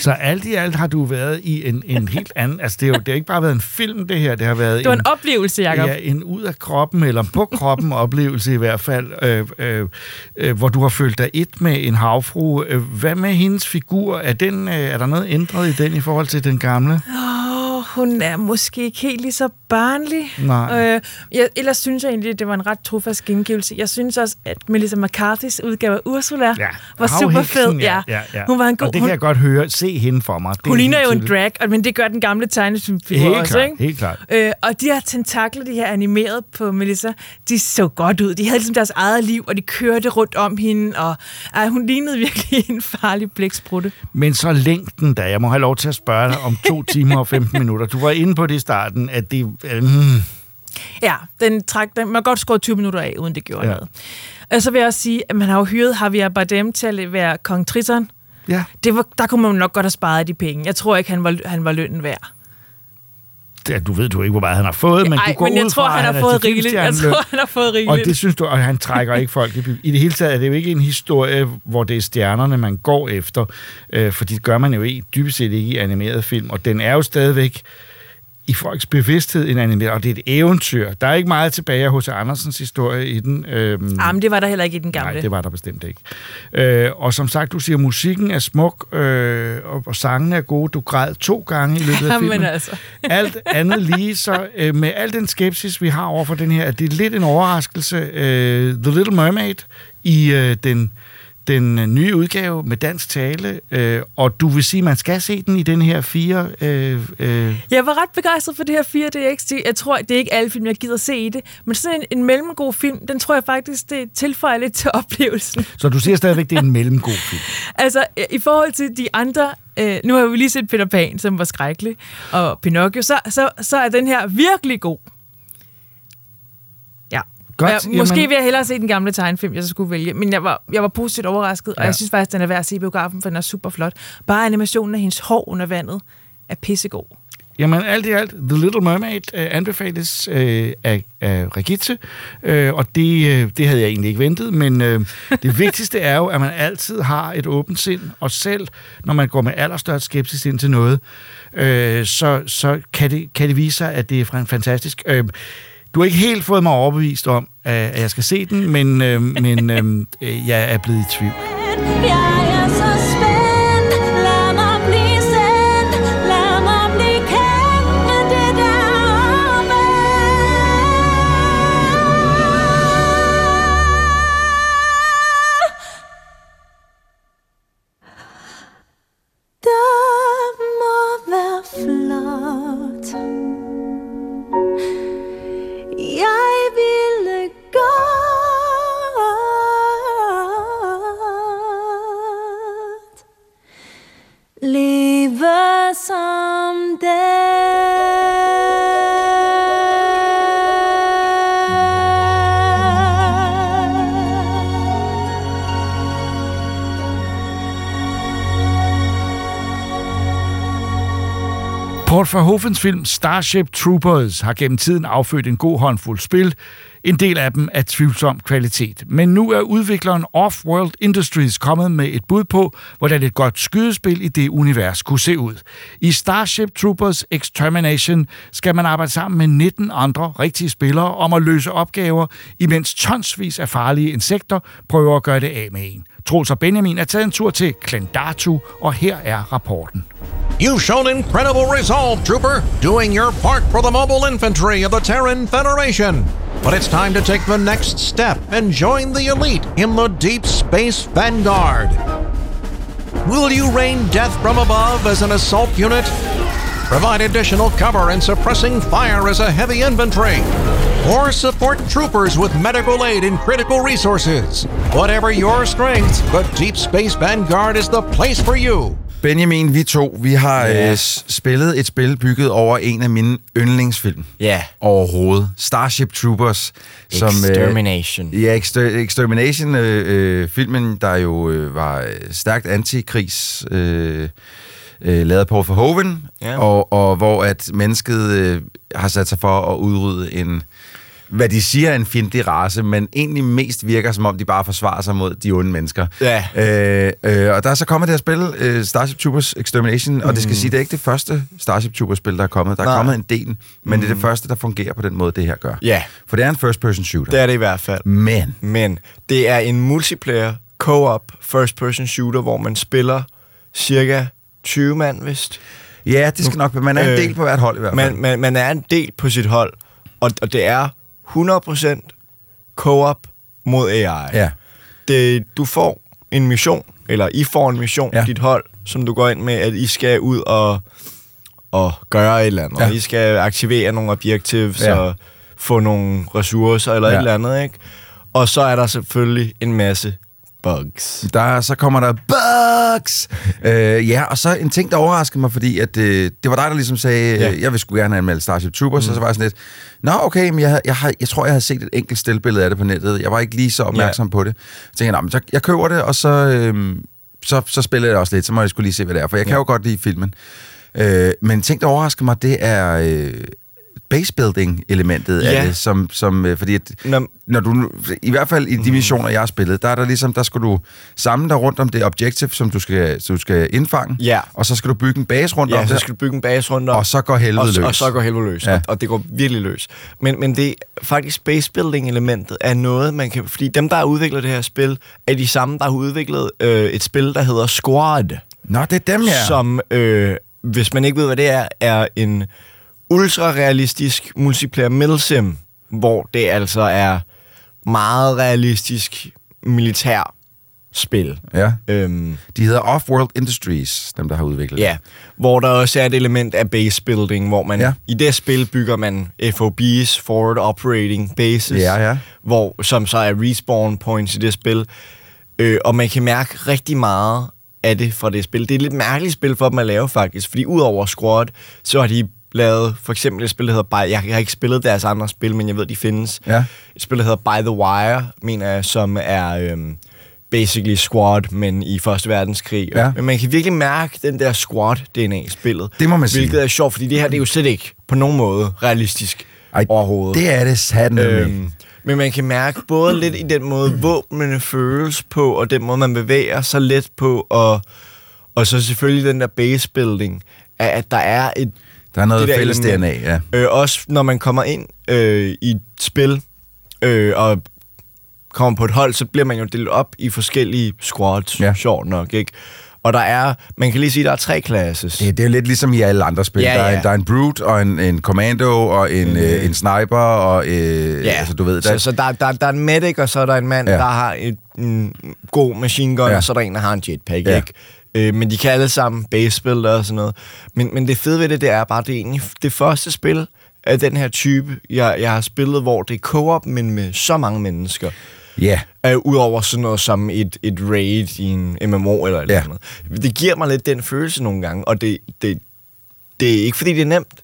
Så alt i alt har du været i en, en helt anden... Altså, det, er jo, det har ikke bare været en film, det her. Det har været Det var en oplevelse, Jacob. Ja, en ud af kroppen, eller på kroppen oplevelse i hvert fald, øh, øh, øh, hvor du har følt dig et med en havfru. Øh, Hvad med hendes figur? Er, den, øh, er der noget ændret i den i forhold til den gamle? Åh, hun er måske ikke helt lige så barnlig. Nej. Øh, jeg, ellers synes jeg egentlig, at det var en ret trofast gengivelse. Jeg synes også, at Melissa McCarthy's udgave af Ursula ja. var super fed. Ja, ja, ja. Hun var en god... Og det kan jeg godt høre. Se hende for mig. Det hun er ligner jo en drag, men det gør den gamle tegnefilmfigur også, klart, ikke? helt klart. Øh, og de her tentakler, de her animeret på Melissa, de så godt ud. De havde ligesom deres eget liv, og de kørte rundt om hende, og ej, hun lignede virkelig en farlig blæksprutte. Men så længden da. Jeg må have lov til at spørge dig om to timer og 15 minutter. Du var inde på det i starten, at det... Mm, Ja, den træk, den, man godt skrue 20 minutter af, uden det gjorde Ja. noget. Og så vil jeg også sige, at man har jo hyret Javier Bardem til at være kong Triton. Ja. Det var, der kunne man nok godt have sparet de penge. Jeg tror ikke, han var, han var lønnen værd. ja, du ved du ikke, hvor meget han har fået, men Ej, du går men jeg ud tror, fra, han har er fået rigeligt. Jeg tror, han har fået Og rigeligt. det synes du, og han trækker ikke folk I det hele taget er det jo ikke en historie, hvor det er stjernerne, man går efter, øh, for det gør man jo ikke, dybest set ikke i animeret film, og den er jo stadigvæk i folks bevidsthed en animeret, og det er et eventyr. Der er ikke meget tilbage hos Andersens historie i den. Øhm, Ah, men det var der heller ikke i den gamle. Nej, det var der bestemt ikke. Øh, og som sagt, du siger, musikken er smuk, øh, og, og sangene er gode. Du græd to gange i løbet af Jamen filmen. altså. Alt andet lige, så øh, med al den skepsis, vi har over for den her, at det er lidt en overraskelse. Øh, The Little Mermaid i øh, den, den øh, nye udgave med dansk tale, øh, og du vil sige, at man skal se den i den her fire... Øh, øh, Jeg var ret begejstret for det her 4DX. Det- Jeg tror, det er ikke alle film, jeg gider se i det. Men sådan en, en mellemgod film, den tror jeg faktisk, det tilføjer lidt til oplevelsen. så du siger stadigvæk, det er en mellemgod film. Altså, i forhold til de andre... Øh, nu har vi lige set Peter Pan, som var skrækkelig, og Pinocchio, så, så, så er den her virkelig god. Godt, Og jeg, måske jamen- vil jeg hellere se den gamle tegnefilm, jeg så skulle vælge, men jeg var, jeg var positivt overrasket, og Ja. jeg synes faktisk, den er værd at se i biografen, for den er super flot. Bare animationen af hendes hår under vandet er pissegod. Jamen alt i alt, The Little Mermaid øh, anbefales øh, af, af Regitze, øh, og det, øh, det havde jeg egentlig ikke ventet, men øh, det vigtigste er jo, at man altid har et åbent sind, og selv når man går med allerstørst skepsis ind til noget, øh, så, så kan, det, kan det vise sig, at det er fan- fantastisk. Øh, du har ikke helt fået mig overbevist om, at jeg skal se den, men, øh, men øh, jeg er blevet i tvivl. Som som Paul Verhoevens film Starship Troopers har gennem tiden affødt en god håndfuld spil, en del af dem er tvivlsom kvalitet. Men nu er udvikleren Off-World Industries kommet med et bud på, hvordan et godt skydespil i det univers kunne se ud. I Starship Troopers Extermination skal man arbejde sammen med 19 andre rigtige spillere om at løse opgaver, imens tonsvis af farlige insekter prøver at gøre det af med en. Troels og Benjamin er taget en tur til og her er rapporten. You've shown incredible resolve, Trooper, doing your part for the mobile infantry of the Terran Federation. But it's time to take the next step and join the elite in the Deep Space Vanguard. Will you rain death from above as an assault unit? Provide additional cover and suppressing fire as a heavy infantry? Or support troopers with medical aid and critical resources? Whatever your strengths, the Deep Space Vanguard is the place for you. Benjamin, vi to, vi har Ja. øh, spillet et spil bygget over en af mine yndlingsfilm. Ja. Overhovedet. Starship Troopers. Extermination. Øh, ja, Exter- Extermination, øh, øh, filmen, der jo øh, var øh, stærkt antikrigs... Øh, øh, lavet på Verhoeven, Ja. og, og hvor at mennesket øh, har sat sig for at udrydde en, hvad de siger er en fjendtlig race, men egentlig mest virker som om, de bare forsvarer sig mod de onde mennesker. Ja. Øh, øh, og der er så kommet det her spil, øh, Starship Troopers Extermination, og det skal Mm. sige, det er ikke det første Starship Troopers-spil, der er kommet. Der er Nej. kommet en del, men det er det Mm. første, der fungerer på den måde, det her gør. Ja. For det er en first-person shooter. Det er det i hvert fald. Men. Men det er en multiplayer co-op first-person shooter, hvor man spiller cirka 20 mand, vist. Ja, det skal nok være. Man er en del på hvert hold i hvert fald. Man, man, man er en del på sit hold, og, og det er 100% co-op mod AI. Ja. Det, du får en mission, eller I får en mission, ja. dit hold, som du går ind med, at I skal ud og, og gøre et eller andet. Ja. I skal aktivere nogle objectives Ja. og få nogle ressourcer eller ja. et eller andet, ikke? Og så er der selvfølgelig en masse bugs. Der, så kommer der bugs! øh, ja, og så en ting, der overraskede mig, fordi at, øh, det var dig, der ligesom sagde, Ja. øh, jeg vil sgu gerne anmelde Starship Troopers, Mm. og så var jeg sådan lidt, nå okay, men jeg, jeg, har, jeg tror, jeg havde set et enkelt stillbillede af det på nettet. Jeg var ikke lige så opmærksom ja. på det. Så tænkte jeg, "Nå, men så, jeg køber det, og så, øh, så, så spiller jeg det også lidt, så må jeg skulle lige se, hvad det er, for jeg kan Ja. jo godt lide filmen. Øh, men en ting, der overrasker mig, det er... Øh, basebuilding-elementet Ja. af det, som, som, øh, fordi at, Nå, når du, i hvert fald i de missioner, jeg har spillet, der er der ligesom, der skal du samle dig rundt om det objective, som du skal, du skal indfange, Ja. og så skal du bygge en base rundt Ja, om så det, skal du bygge en base rundt om. og så går helvede og, løs. Og så går helvede løs, Ja. ja. og, og det går virkelig løs. Men, men det faktisk base building elementet er noget, man kan... Fordi dem, der har udviklet det her spil, er de samme, der har udviklet øh, et spil, der hedder Squad. Nå, det er dem her. Som, øh, hvis man ikke ved, hvad det er, er en ultra-realistisk multiplayer middle sim, hvor det altså er meget realistisk militær spil. Ja. Øhm, De hedder Off-World Industries, dem der har udviklet Ja, hvor der også er et element af base building, hvor man ja. i det spil bygger man FOBs, Forward Operating Bases, Ja, ja. Hvor, som så er respawn points i det spil. Øh, og man kan mærke rigtig meget af det fra det spil. Det er et lidt mærkeligt spil for dem at lave faktisk, fordi udover Squad, så har de lavet for eksempel et spil, der hedder By... Jeg har ikke spillet deres andre spil, men jeg ved, de findes. Ja. Et spil, der hedder By the Wire, mener jeg, som er øhm, basically Squad, men i Første Verdenskrig. Ja. Men man kan virkelig mærke den der Squad-DNA i spillet. Det må man sige. Hvilket er sjovt, fordi det her det er jo slet ikke på nogen måde realistisk Ej, overhovedet. Det er det satan Øhm, men man kan mærke både lidt i den måde, våbnene føles på, og den måde, man bevæger sig let på, og, og så selvfølgelig den der base building, at der er et... Der er noget det fælles. DNA, ja. Øh, også når man kommer ind øh, i et spil, øh, og kommer på et hold, så bliver man jo delt op i forskellige squads, ja. sjovt nok, ikke? Og der er, man kan lige sige, der er tre classes. Det, det er jo lidt ligesom i alle andre spil. Ja, Der, er, der er en brute, og en, en commando, og en, mm. øh, en sniper, og øh, Ja, altså, du ved... så, så der, der, der er en medic, og så er der en mand, Ja. der har et, en god machine gun, Ja. og så er der en, der har en jetpack, ja. ikke? Øh, men de kan alle sammen baseball og sådan noget. Men, men det fede ved det, det er bare, det er egentlig det første spil af den her type, jeg, jeg har spillet, hvor det er co-op, men med så mange mennesker. Ja. Øh, Udover sådan noget som et, et raid i en MMO eller et Ja. eller andet. Det giver mig lidt den følelse nogle gange, og det, det, det er ikke fordi, det er nemt.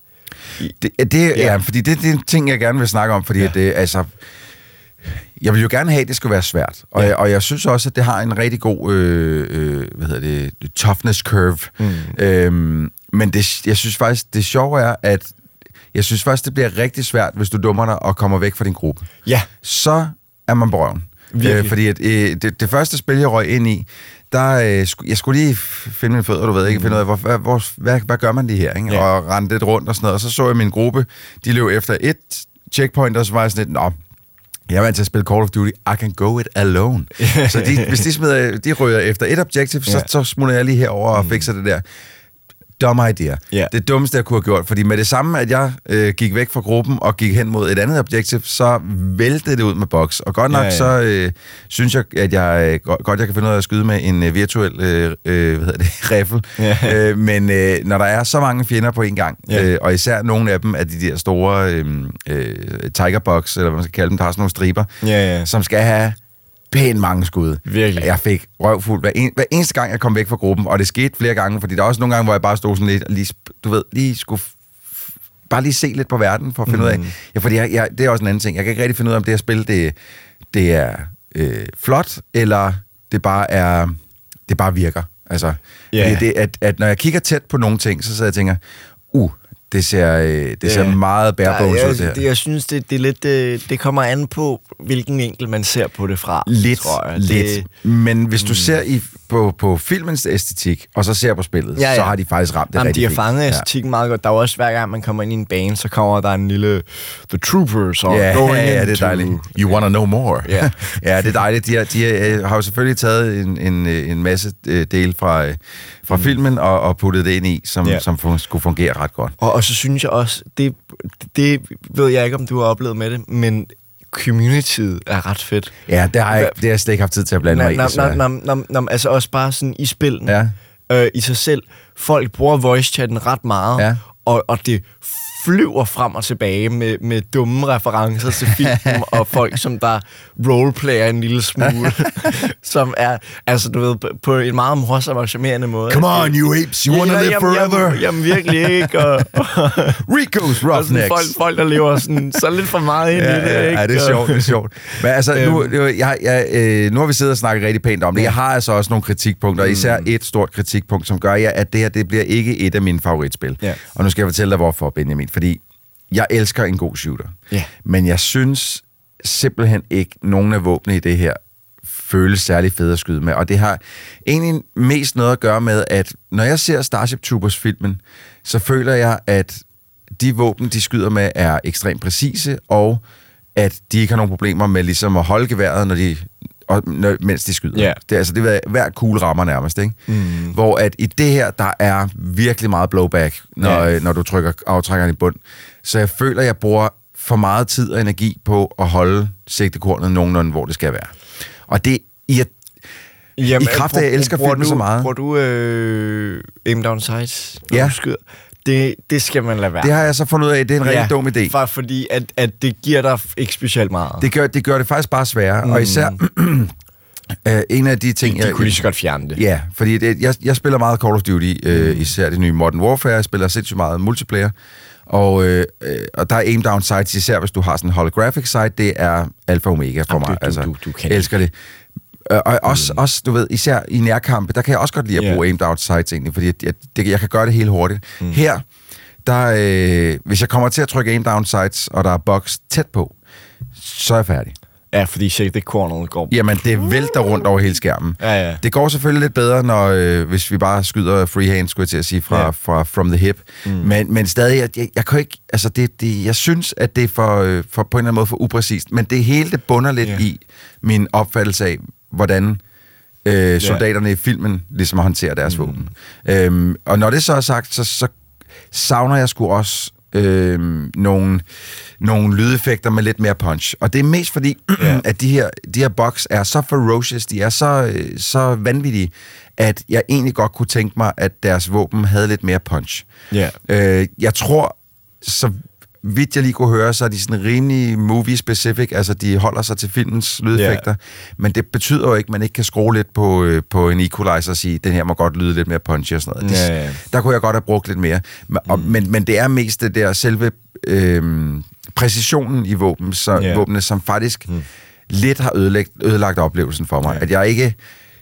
Det, det, ja. ja, fordi det, det er en ting, jeg gerne vil snakke om, fordi ja. det, altså, jeg vil jo gerne have, at det skulle være svært. Og, ja. jeg, og jeg synes også, at det har en rigtig god øh, øh, hvad hedder det, toughness curve. Mm. Øhm, men det, jeg synes faktisk, det sjove er, at jeg synes faktisk, det bliver rigtig svært, hvis du dummer dig og kommer væk fra din gruppe. Ja. Så er man på røven. Virkelig. Øh, fordi at, øh, det, det første spil, jeg røg ind i, der, øh, sku, jeg skulle lige finde mine fødder, du ved ikke, finde ud af, hvor, hvor, hvor, hvad, hvad gør man lige her, ikke? Ja. og rende lidt rundt og sådan noget. Og så så jeg min gruppe, de løb efter et checkpoint, og så var jeg sådan lidt, nå, jeg er vant til at spille Call of Duty, I can go it alone. så de, hvis de, smider, de ryger efter et objective, så, Ja. så smutter jeg lige herover og fikser det der. Dum idea. Ja. Det dummeste, jeg kunne have gjort. Fordi med det samme, at jeg øh, gik væk fra gruppen og gik hen mod et andet objective, så væltede det ud med boks. Og godt nok Ja, ja. så øh, synes jeg, at jeg øh, godt, godt jeg kan finde ud af at skyde med en øh, virtuel øh, øh, hvad hedder det, riffel. Ja. Øh, men øh, når der er så mange fjender på en gang, Ja. øh, og især nogle af dem er de der store øh, øh, tigerbox, eller hvad man skal kalde dem, der har sådan nogle striber, Ja, ja. som skal have pænt mange skud. Virkelig. Jeg fik røvfuld hver, en, hver eneste gang, jeg kom væk fra gruppen, og det skete flere gange, fordi der er også nogle gange, hvor jeg bare stod sådan lidt, og lige, du ved, lige skulle bare lige se lidt på verden, for at finde mm. ud af, ja, fordi jeg, jeg, det er også en anden ting, jeg kan ikke rigtig finde ud af, om det her spil, det, det er øh, flot, eller det bare er, det bare virker. Altså, Ja. fordi det, at, at når jeg kigger tæt på nogle ting, så sidder jeg og tænker, uh, det ser, øh, det ser Ja. meget bare bones Ja, ud, det her. jeg, jeg synes, det, det er lidt... Det, det kommer an på, hvilken enkel man ser på det fra. Lidt, tror jeg. lidt. Det, Men hvis du ser i, på, på filmens æstetik, og så ser på spillet, Ja, ja. så har de faktisk ramt det Jamen, de rigtig har fint. fanget æstetikken meget godt. Der er også hver gang, man kommer ind i en bane, så kommer der en lille The Troopers og Ja, going ja, ja, det er dejligt. You wanna know more. Ja. ja, det er dejligt. De, har, de har, har jo selvfølgelig taget en, en, øh, en masse øh, del fra, øh, fra mm. filmen og, og puttet det ind i, som, Ja. ja. som fun- skulle fungere ret godt. Og, og så synes jeg også, det, det ved jeg ikke, om du har oplevet med det, men communityet er ret fedt. Ja, det har jeg, det har jeg slet ikke haft tid til at blande mig i. Nå, altså også bare sådan i spillene, Ja. øh, i sig selv. Folk bruger voice-chatten ret meget, Ja. og, og det flyver frem og tilbage med, med dumme referencer til filmen, og folk, som der roleplayer en lille smule, som er, altså du ved, på- en meget morsom og charmerende måde. Come on, you apes, you wanna live jamen, forever. Jamen, jamen virkelig ikke, og, Rico's og sådan Roughnecks. folk, folk, der lever sådan, så lidt for meget ind i Ja, det, ja, ikke? ja, det er Og- sjovt, det er sjovt. Men altså, nu, Øhm. jeg, jeg, jeg, øh, nu har vi siddet og snakket rigtig pænt om det. Jeg har altså også nogle kritikpunkter, især Mm. et stort kritikpunkt, som gør, ja, at det her det bliver ikke et af mine favoritspil. Ja. Og nu skal jeg fortælle dig, hvorfor, Benjamin. Fordi jeg elsker en god shooter. Ja. Men jeg synes simpelthen ikke, nogen af våbnene i det her føles særlig fede at skyde med. Og det har egentlig mest noget at gøre med, at når jeg ser Starship Troopers-filmen, så føler jeg, at de våben, de skyder med, er ekstremt præcise, og at de ikke har nogen problemer med ligesom at holde geværet, når de, og, mens de skyder. Ja. Det, er, altså, det er hver kugle rammer nærmest, ikke? Mm. Hvor at i det her, der er virkelig meget blowback, når, ja. når du trykker aftrækkeren i bund. Så jeg føler, jeg bruger for meget tid og energi på at holde sigtekornet nogenlunde, hvor det skal være. Og det i, Jamen, i kraft af, at jeg elsker filmen så meget. Bruger du øh, aim down sights, når Ja. du skyder? Det, det skal man lade være. Det har jeg så fundet ud af, det er en rigtig dum idé. For, fordi at, at det giver dig ikke specielt meget. Det gør, det gør det faktisk bare sværere, mm. og især øh, en af de ting... de, de kunne lige så godt fjerne det. Ja, fordi det, jeg, jeg spiller meget Call of Duty, øh, især det nye Modern Warfare, jeg spiller sindssygt meget multiplayer, og, øh, øh, og der er aim down sights, især hvis du har sådan en holographic sight, det er alfa og omega for Jamen, mig. du- altså, du- du kan jeg elsker det. Øh, Og også, mm. også, du ved, især i nærkampe, der kan jeg også godt lide at bruge aim down sights egentlig, fordi jeg, det, jeg kan gøre det helt hurtigt. Mm. Her, der, øh, hvis jeg kommer til at trykke aim down sights, og der er box tæt på, så er jeg færdig. Ja, fordi det corneret går. Jamen, det vælter rundt over hele skærmen. Ja, ja. Det går selvfølgelig lidt bedre, når, øh, hvis vi bare skyder freehand, skulle jeg til at sige, fra, Ja. ja. fra from the hip. Mm. Men, men stadig, jeg, jeg, jeg kan ikke, altså det, det, jeg synes, at det er for, øh, for, på en eller anden måde for upræcist, men det hele, det bunder lidt Ja. i min opfattelse af, hvordan øh, soldaterne i filmen ligesom håndterer deres mm. våben. Øhm, og når det så er sagt, så, så savner jeg sgu også øh, nogle, nogle lydeffekter med lidt mere punch. Og det er mest fordi, Ja. at de her, de her box er så ferocious, de er så, øh, så vanvittige, at jeg egentlig godt kunne tænke mig, at deres våben havde lidt mere punch. Ja. Øh, jeg tror, så vidt jeg lige kunne høre, så er de sådan rimelig movie-specific, altså de holder sig til filmens lydeffekter, yeah. men det betyder jo ikke, at man ikke kan skrue lidt på, øh, på en equalizer og sige, den her må godt lyde lidt mere punchy og sådan noget. Det, ja. Der kunne jeg godt have brugt lidt mere. Men, og, men, men det er mest det der selve øh, præcisionen i våben, så, Ja. våbnene, som faktisk lidt har ødelagt, ødelagt oplevelsen for mig. At jeg ikke,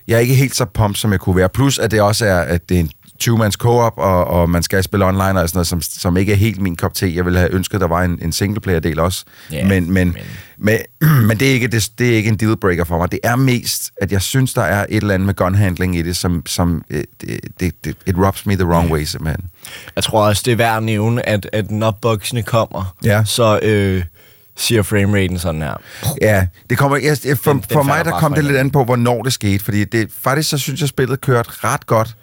jeg er ikke helt så pumped, som jeg kunne være. Plus, at det også er, at det er en 20-mands co-op, og, og man skal spille online og sådan noget, som, som ikke er helt min kop te. Jeg ville have ønsket, der var en, en singleplayer-del også. Ja, men, men, men, men det, er ikke, det, det er ikke en dealbreaker for mig. Det er mest, at jeg synes, der er et eller andet med gunhandling i det, som, som øh, det, det, det, it rubs me the wrong way, simpelthen. Jeg tror også, det er værd at nævne, at, at når boksene kommer, Ja. så øh, siger frameraten sådan her. Ja, det kommer, jeg, for, Den- den for mig der kom det lidt an på, hvornår det skete, fordi det, faktisk så synes jeg, spillet kørte ret godt,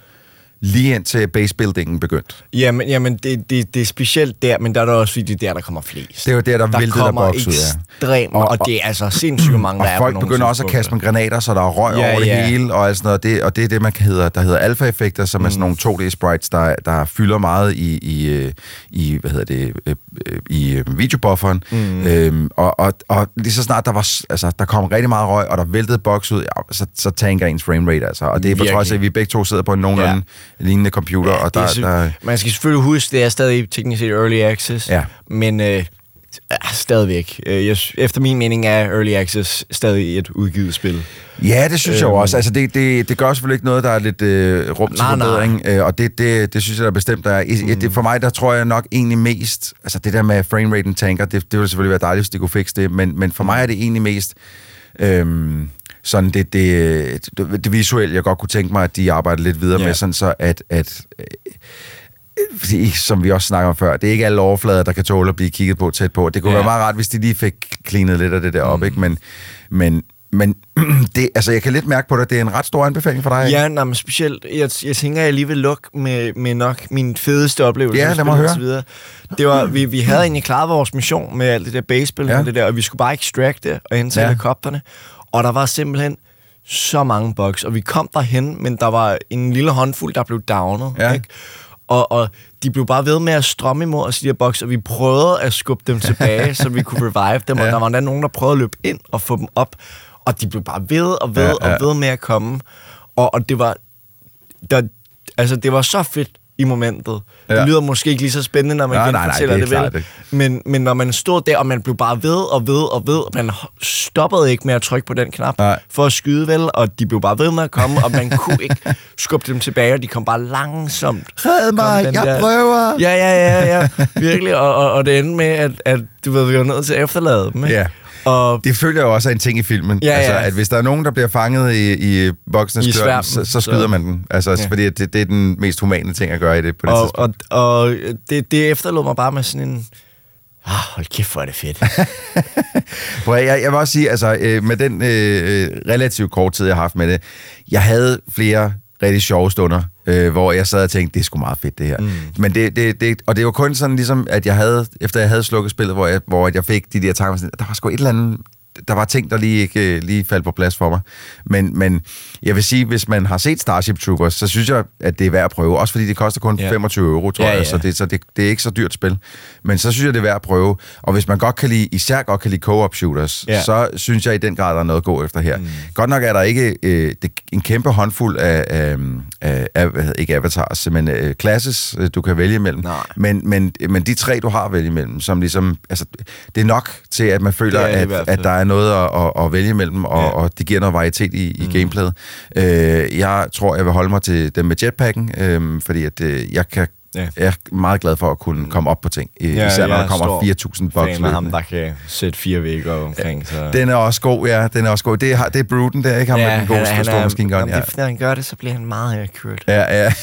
lige indtil basebuildingen begyndte. Jamen, jamen det, det, det er specielt der, men der er der også, fordi det er der, der kommer flest. Det er jo der, der, der væltede der boks ud af. ekstremt, og, og, det er altså sindssygt mange, Og der er folk begynder også at kaste med granater, så der er røg Ja, over det ja. hele, og, alt sådan noget. Det, og det er det, man hedder, der hedder alfa-effekter, som er sådan Mm. nogle 2D-sprites, der, der fylder meget i, i, øh, i hvad hedder det, øh, øh, i videobufferen. Mm. Øhm, og, og, og lige så snart der var, altså, der kom rigtig meget røg, og der væltede boks ud, ja, så, så tanker ens framerate, altså. Og det er på trods af, at vi begge to sidder på en nogenlunde ja. Lignende computer, og Det der, er sy- der, Man skal selvfølgelig huske, det er stadig teknisk set early access, Ja. men øh, ja, stadigvæk. Øh, Jeg, efter min mening er early access stadig et udgivet spil. Ja, det synes jeg jo Øhm. også. Altså, det, det, det gør selvfølgelig ikke noget, der er lidt øh, rum til Nej, nej. forbedring, øh, og det, det, det synes jeg da bestemt, der er. Mm. Det, for mig, der tror jeg nok egentlig mest, altså det der med frameraten tanker, det, det ville selvfølgelig være dejligt, hvis de kunne fikse det, men, men for mig er det egentlig mest øhm, sådan det, det, det, det visuelle, jeg godt kunne tænke mig, at de arbejder lidt videre Ja. med, sådan så at, at fordi, som vi også snakker om før, det er ikke alle overflader, der kan tåle at blive kigget på tæt på. Det kunne Ja. være meget rart, hvis de lige fik cleanet lidt af det der op, ikke? Men, men, men det, altså, jeg kan lidt mærke på det, det er en ret stor anbefaling for dig. ikke? Ja, nej, men specielt, jeg, jeg tænker, jeg lige vil lukke med, med nok min fedeste oplevelse. Ja, lad mig høre. videre. Det var, vi, vi havde egentlig klaret vores mission med alt det der baseball Ja. og det der, og vi skulle bare extracte og hente Ja. ja. Og der var simpelthen så mange bugs, og vi kom derhen, men der var en lille håndfuld, der blev downet. Ja. Ikke? Og, og de blev bare ved med at strømme imod os, de her bugs, og vi prøvede at skubbe dem tilbage, så vi kunne revive dem, og Ja. der var endda nogen, der prøvede at løbe ind og få dem op, og de blev bare ved og ved ja, ja. og ved med at komme. Og, og det var der, altså, det var så fedt i momentet. Ja. Det lyder måske ikke lige så spændende, når man Nej, nej, nej, det det, vel. ikke. Men, men når man stod der, og man blev bare ved og ved og ved, og man stoppede ikke med at trykke på den knap Nej. for at skyde, vel? Og de blev bare ved med at komme, og man kunne ikke skubbe dem tilbage, og de kom bare langsomt. Red mig, jeg der- prøver. Ja, ja, ja, ja. Virkelig. Og, og, og det endte med, at, at du ved, vi var nødt til at efterlade dem, ikke? Ja. Og Det følger jo også af en ting i filmen. Ja, altså, ja. at hvis der er nogen, der bliver fanget i, i boksenes klør, så, så skyder så- man den. Altså, Ja. fordi det, det er den mest humane ting at gøre i det på det og, tidspunkt. og, og det, det efterlod mig bare med sådan en... Ah, hold kæft, hvor er det fedt. Prøv, jeg, jeg vil også sige, altså, øh, med den øh, relativt kort tid, jeg har haft med det, jeg havde flere rigtig sjove stunder, øh, hvor jeg sad og tænkte, det er sgu meget fedt det her. Mm. Men det, det, det, og det var kun sådan ligesom, at jeg havde, efter jeg havde slukket spillet, hvor jeg, hvor jeg fik de der tanker, sådan, der var sgu et eller andet, der var ting, der lige ikke øh, lige faldt på plads for mig. Men, men jeg vil sige, hvis man har set Starship Troopers, så synes jeg, at det er værd at prøve. Også fordi det koster kun Ja. 25 euro, tror Ja, jeg. ja. Så, det, så det, det er ikke så dyrt spil. Men så synes jeg, det er værd at prøve. Og hvis man godt kan lide, især godt kan lide co-op shooters, Ja. så synes jeg i den grad, der er noget at gå efter her. Mm. Godt nok er der ikke øh, det, en kæmpe håndfuld af, af, af, af ikke avatars, men øh, classes, øh, du kan vælge imellem. Nej. Men, men, men de tre, du har at vælge imellem, som ligesom, altså, det er nok til, at man føler, Det det at, at der er noget at, at, at vælge imellem, og, Ja. ja. og det giver noget varietet i, i mm. gameplayet. Øh, jeg tror, jeg vil holde mig til dem med jetpacken, øh, fordi at, øh, jeg kan Ja. jeg er meget glad for at kunne komme op på ting. Ja, Især når der kommer stor 4.000 bucks af ham, der kan sætte fire vægge omkring. Så. Den er også god, ja. Den er også god. Det er, det er Bruden, der ikke har med den gode han, store maskine gun. Jamen, Ja. det, når han gør det, så bliver han meget accurate. Ja, ja.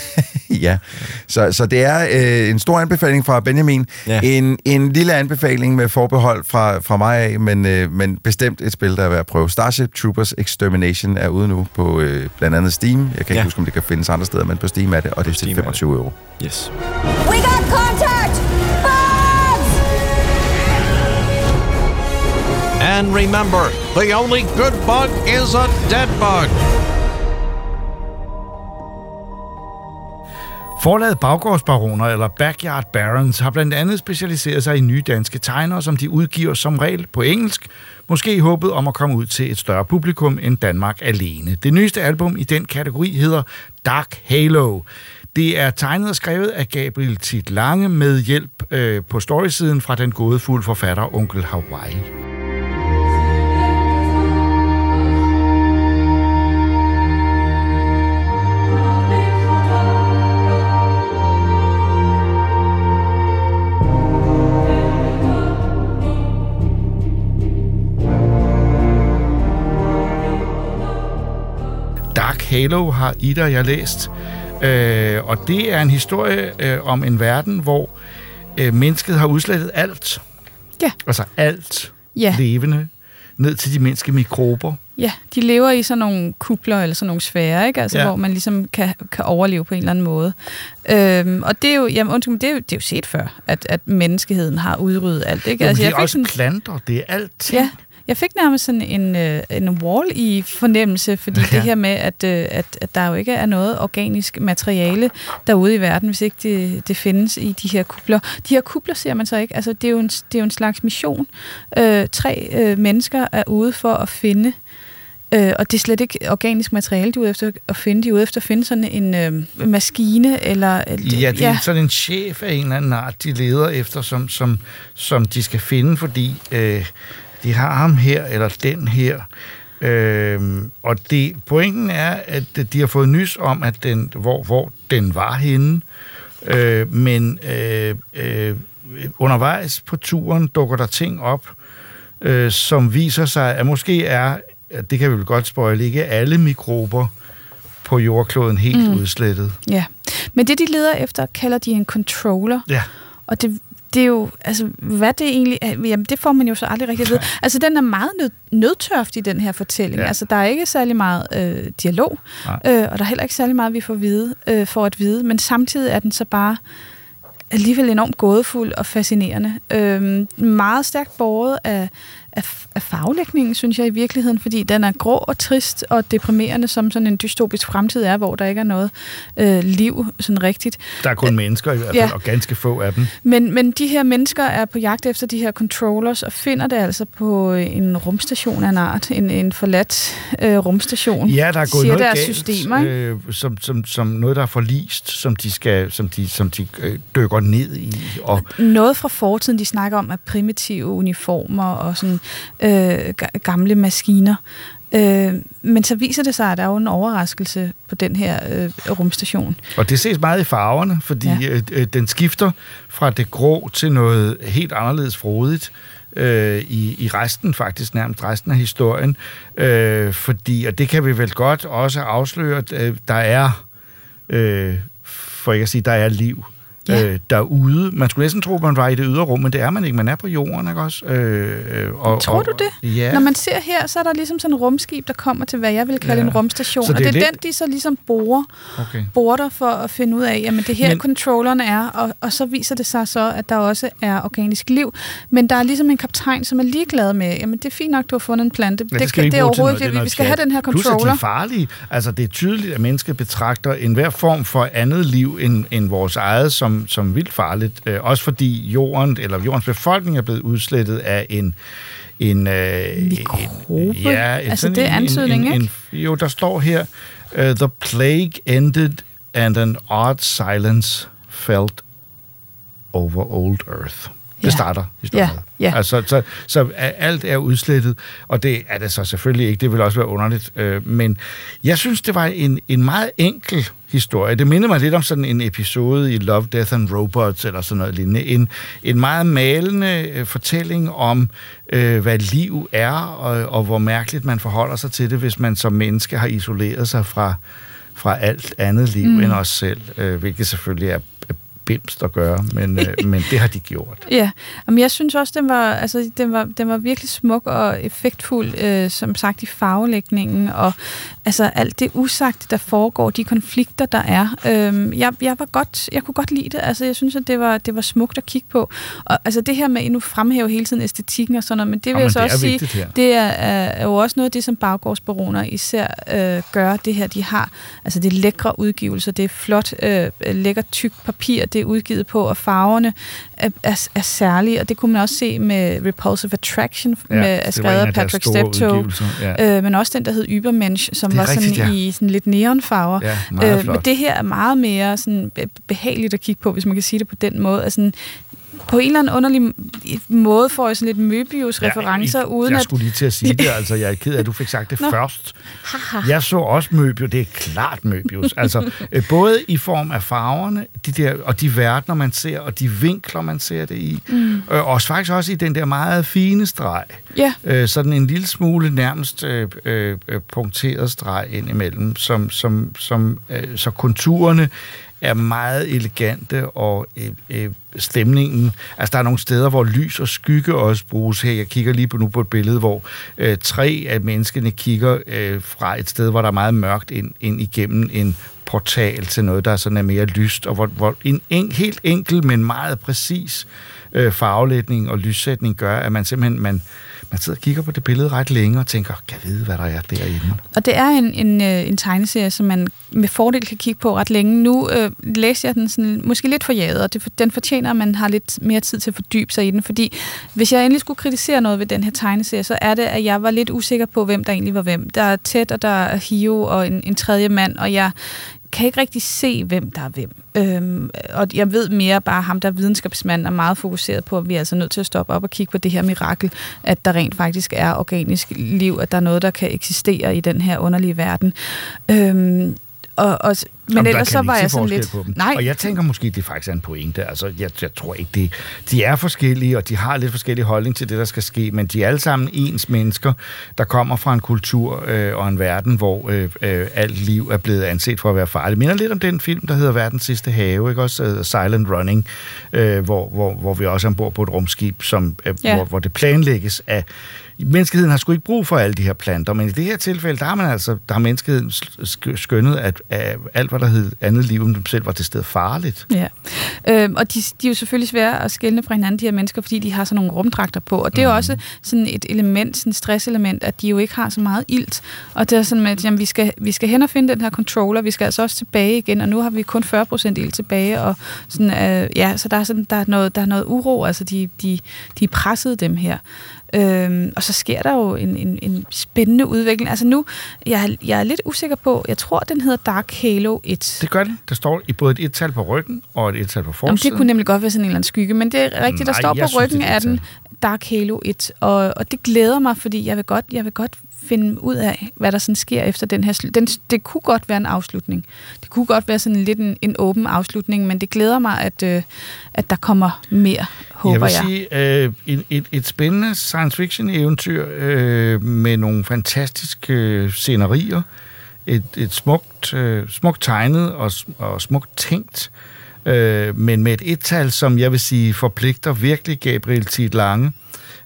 ja. Så, så det er øh, en stor anbefaling fra Benjamin. Ja. En, en lille anbefaling med forbehold fra, fra mig af, men, øh, men bestemt et spil, der er værd at prøve. Starship Troopers Extermination er ude nu på øh, blandt andet Steam. Jeg kan ikke Ja. huske, om det kan findes andre steder, men på Steam er det, og det er til Steam er det. 25 euro. Yes. We got contact! Bugs! And remember, the only good bug is a dead bug. Forlaget Baggårdsbaroner eller Backyard Barons har blandt andet specialiseret sig i nye danske tegnere, som de udgiver som regel på engelsk, måske i håbet om at komme ud til et større publikum end Danmark alene. Det nyeste album i den kategori hedder Dark Halo. Det er tegnet og skrevet af Gabriel Tit Lange med hjælp øh, på storysiden fra den gådefulde forfatter Onkel Hawaii. Dark Halo har Ida og jeg læst. Øh, og det er en historie øh, om en verden, hvor øh, mennesket har udslettet alt. Ja. Altså alt Ja. levende, ned til de mindste mikrober. Ja, de lever i sådan nogle kupler eller sådan nogle sfærer, ikke? Altså, Ja. hvor man ligesom kan, kan overleve på en eller anden måde. Øhm, og det er jo, jamen, undskyld, det er jo, det er jo set før, at, at menneskeheden har udryddet alt, ikke? Jo, altså, det er jeg også planter, det er alt. Ja, jeg fik nærmest sådan en, øh, en wall i fornemmelse, fordi ja. Det her med, at, øh, at, at der jo ikke er noget organisk materiale derude i verden, hvis ikke det, det findes i de her kupler. De her kupler ser man så ikke. Altså, det, er jo en, det er jo en slags mission. Øh, tre øh, mennesker er ude for at finde Øh, og det er slet ikke organisk materiale, de er ude efter at finde. De er ude efter at finde sådan en øh, maskine, eller... Ja, det er ja. sådan en chef af en eller anden art, de leder efter, som, som, som de skal finde, fordi øh, de har ham her, eller den her. Øh, og det, pointen er, at de har fået nys om, at den, hvor, hvor den var henne. Øh, men øh, øh, undervejs på turen dukker der ting op, øh, som viser sig, at måske er, det kan vi vel godt spoile, ikke alle mikrober på jordkloden helt mm. udslettet. Ja, men det, de leder efter, kalder de en controller. Ja. Og det, det er jo, altså, hvad det egentlig er, jamen, det får man jo så aldrig rigtig at vide. Altså, den er meget nød, nødtørft i den her fortælling. Ja. Altså, der er ikke særlig meget øh, dialog, Nej. øh, og der er heller ikke særlig meget, vi får vide, øh, for at vide, men samtidig er den så bare alligevel enormt gådefuld og fascinerende. Øhm, meget stærkt båret af, af, af faglægningen, synes jeg i virkeligheden, fordi den er grå og trist og deprimerende, som sådan en dystopisk fremtid er, hvor der ikke er noget øh, liv sådan rigtigt. Der er kun mennesker i hvert fald, Ja. og ganske få af dem. Men, men de her mennesker er på jagt efter de her controllers og finder det altså på en rumstation af en art, en, en forladt øh, rumstation. Ja, der er gået noget galt, systemer, øh, som, som, som noget, der er forlist, som de, skal, som de, som de øh, dykker ned i. Og, Noget fra fortiden, de snakker om, er primitive uniformer og sådan øh, ga- gamle maskiner. Øh, men så viser det sig, at der er jo en overraskelse på den her øh, rumstation. og det ses meget i farverne, fordi Ja. øh, øh, den skifter fra det grå til noget helt anderledes frodigt. Øh, i, i resten faktisk, nærmest resten af historien. Øh, fordi, og det kan vi vel godt også afsløre, at øh, der er, øh, for ikke at sige, der er liv Ja. øh, derude. Man skulle næsten tro, man var i det ydre rum, men det er man ikke. Man er på jorden, ikke også? Øh, øh, og, Tror du og, det? Ja. Når man ser her, så er der ligesom sådan en rumskib, der kommer til, hvad jeg vil kalde Ja. en rumstation. Så og det er det er lidt- den, de så ligesom borer, Okay. borer der for at finde ud af, jamen det her Men- controlleren er, og, og så viser det sig så, at der også er organisk liv. Men der er ligesom en kaptajn, som er ligeglad med, jamen det er fint nok, du har fundet en plante. Ja, det, skal vi det er overhovedet det er ikke, vi skal have den her Plus, at de controller. er farlige. Altså, det er tydeligt, at mennesket betragter enhver form for andet liv end, end vores eget som, som vildt farligt. Øh, også fordi jorden, eller jordens befolkning er blevet udslettet af en en, øh, Mikrobe? En, ja, et- Altså, sådan det er antydning, en, en, ikke? en, Jo, der står her, uh, The plague ended and an odd silence felt over old earth. Det Ja. starter historien. Ja, ja. Altså, så, så alt er udslettet, og det er det så selvfølgelig ikke. Det vil også være underligt. Øh, men jeg synes, det var en, en meget enkel historie. Det minder mig lidt om sådan en episode i Love, Death and Robots, eller sådan noget lignende. En, en meget malende øh, fortælling om, øh, hvad liv er, og, og hvor mærkeligt man forholder sig til det, hvis man som menneske har isoleret sig fra, fra alt andet liv Mm. end os selv, øh, hvilket selvfølgelig er bimst at gøre, men, øh, men det har de gjort. Ja, men jeg synes også, den var, altså, den var, den var virkelig smuk og effektfuld, øh, som sagt, i farvelægningen, og altså, alt det usagte, der foregår, de konflikter, der er. Øh, jeg, jeg, var godt, jeg kunne godt lide det. Altså, jeg synes, at det var, det var smukt at kigge på. Og altså, det her med, at nu fremhæver hele tiden æstetikken og sådan noget, men det vil Nå, jeg så også sige, her. det er, er, jo også noget af det, som baggårdsbaroner især øh, gør, det her, de har. Altså, det er lækre udgivelser, det er flot, øh, lækker tyk papir, det er udgivet på, og farverne er, er, er særlige, og det kunne man også se med Repulsive Attraction, Ja, med, er skrevet af Patrick Steptoe, ja. øh, men også den, der hed Übermensch, som var sådan rigtigt, ja. i sådan lidt neonfarver. Ja, meget men det her er meget mere sådan be- behageligt at kigge på, hvis man kan sige det på den måde. Altså, på en eller anden underlig måde får jeg sådan lidt Möbius-referencer, Ja, uden jeg at... skulle lige til at sige det, altså jeg er ked af, at du fik sagt det Nå. først. Jeg så også Möbius, det er klart Möbius. Altså, øh, både i form af farverne, de der, og de verdener, man ser, og de vinkler, man ser det i. Mm. Øh, og faktisk også i den der meget fine streg. Ja. Øh, sådan en lille smule nærmest øh, øh, øh, punkteret streg ind imellem, som, som, som, øh, så konturerne er meget elegante, og øh, øh, stemningen, altså der er nogle steder, hvor lys og skygge også bruges her. Jeg kigger lige på nu på et billede, hvor øh, tre af menneskene kigger øh, fra et sted, hvor der er meget mørkt ind, ind igennem en portal til noget, der sådan er mere lyst, og hvor, hvor en, en helt enkel, men meget præcis øh, Øh, farvelægning og lyssætning gør, at man simpelthen, man, man sidder og kigger på det billede ret længe og tænker, kan jeg vide, hvad der er derinde? Og det er en, en, øh, en tegneserie, som man med fordel kan kigge på ret længe. Nu øh, læser jeg den sådan, måske lidt for jaget, og det, den fortjener, at man har lidt mere tid til at fordybe sig i den. Fordi hvis jeg endelig skulle kritisere noget ved den her tegneserie, så er det, at jeg var lidt usikker på, hvem der egentlig var hvem. Der er Ted, og der er Hio og en, en tredje mand, og jeg kan ikke rigtig se, hvem der er hvem. Øhm, og jeg ved mere bare, ham der er videnskabsmand er meget fokuseret på, at vi er altså nødt til at stoppe op og kigge på det her mirakel, at der rent faktisk er organisk liv, at der er noget, der kan eksistere i den her underlige verden. Øhm, og, og, men Jamen, ellers så var jeg sådan lidt... Nej, Og jeg tænker måske, det faktisk er en pointe. Altså, jeg, jeg tror ikke, det, de er forskellige, og de har lidt forskellige holdning til det, der skal ske, men de er alle sammen ens mennesker, der kommer fra en kultur øh, og en verden, hvor øh, øh, alt liv er blevet anset for at være farligt. Det minder lidt om den film, der hedder Verdens sidste have, ikke også? Uh, Silent Running, øh, hvor, hvor, hvor vi også er ombord på et rumskib, som, øh, Ja. hvor, hvor det planlægges af Menneskeheden har sgu ikke brug for alle de her planter, men i det her tilfælde, der har man altså, der har menneskeheden sk- skønnet, at, at alt, hvad der hed andet liv end dem selv, var til sted farligt. Ja, øhm, og de, de er jo selvfølgelig svære at skelne fra hinanden, de her mennesker, fordi de har sådan nogle rumdragter på, og det er jo også sådan et element, sådan et stresselement, at de jo ikke har så meget ilt, og det er sådan med, at jamen, vi, skal, vi skal hen og finde den her controller, vi skal altså også tilbage igen, og nu har vi kun 40% ilt tilbage, og sådan, øh, ja, så der er, sådan, der, er noget, der er noget uro, altså de, de, de presset dem her. Øhm, og så sker der jo en, en, en spændende udvikling. Altså nu, jeg, er- jeg er lidt usikker på, jeg tror, den hedder Dark Halo 1. Det gør det. Der står i både et et-tal på ryggen og et et-tal på Jamen, forsiden. det kunne nemlig godt være sådan en eller anden skygge, men det er rigtigt, der Nej, står jeg på synes, ryggen af den Dark Halo 1, og, og det glæder mig, fordi jeg vil godt, jeg vil godt finde ud af, hvad der sådan sker efter den her den, Det kunne godt være en afslutning. Det kunne godt være sådan lidt en, en åben afslutning, men det glæder mig, at, øh, at der kommer mere, håber jeg jeg. vil sige, øh, et, et, et spændende science fiction eventyr øh, med nogle fantastiske øh, scenerier, et, et smukt, øh, smukt tegnet og, og smukt tænkt, øh, men med et et-tal, som jeg vil sige forpligter virkelig Gabriel Tit Lange.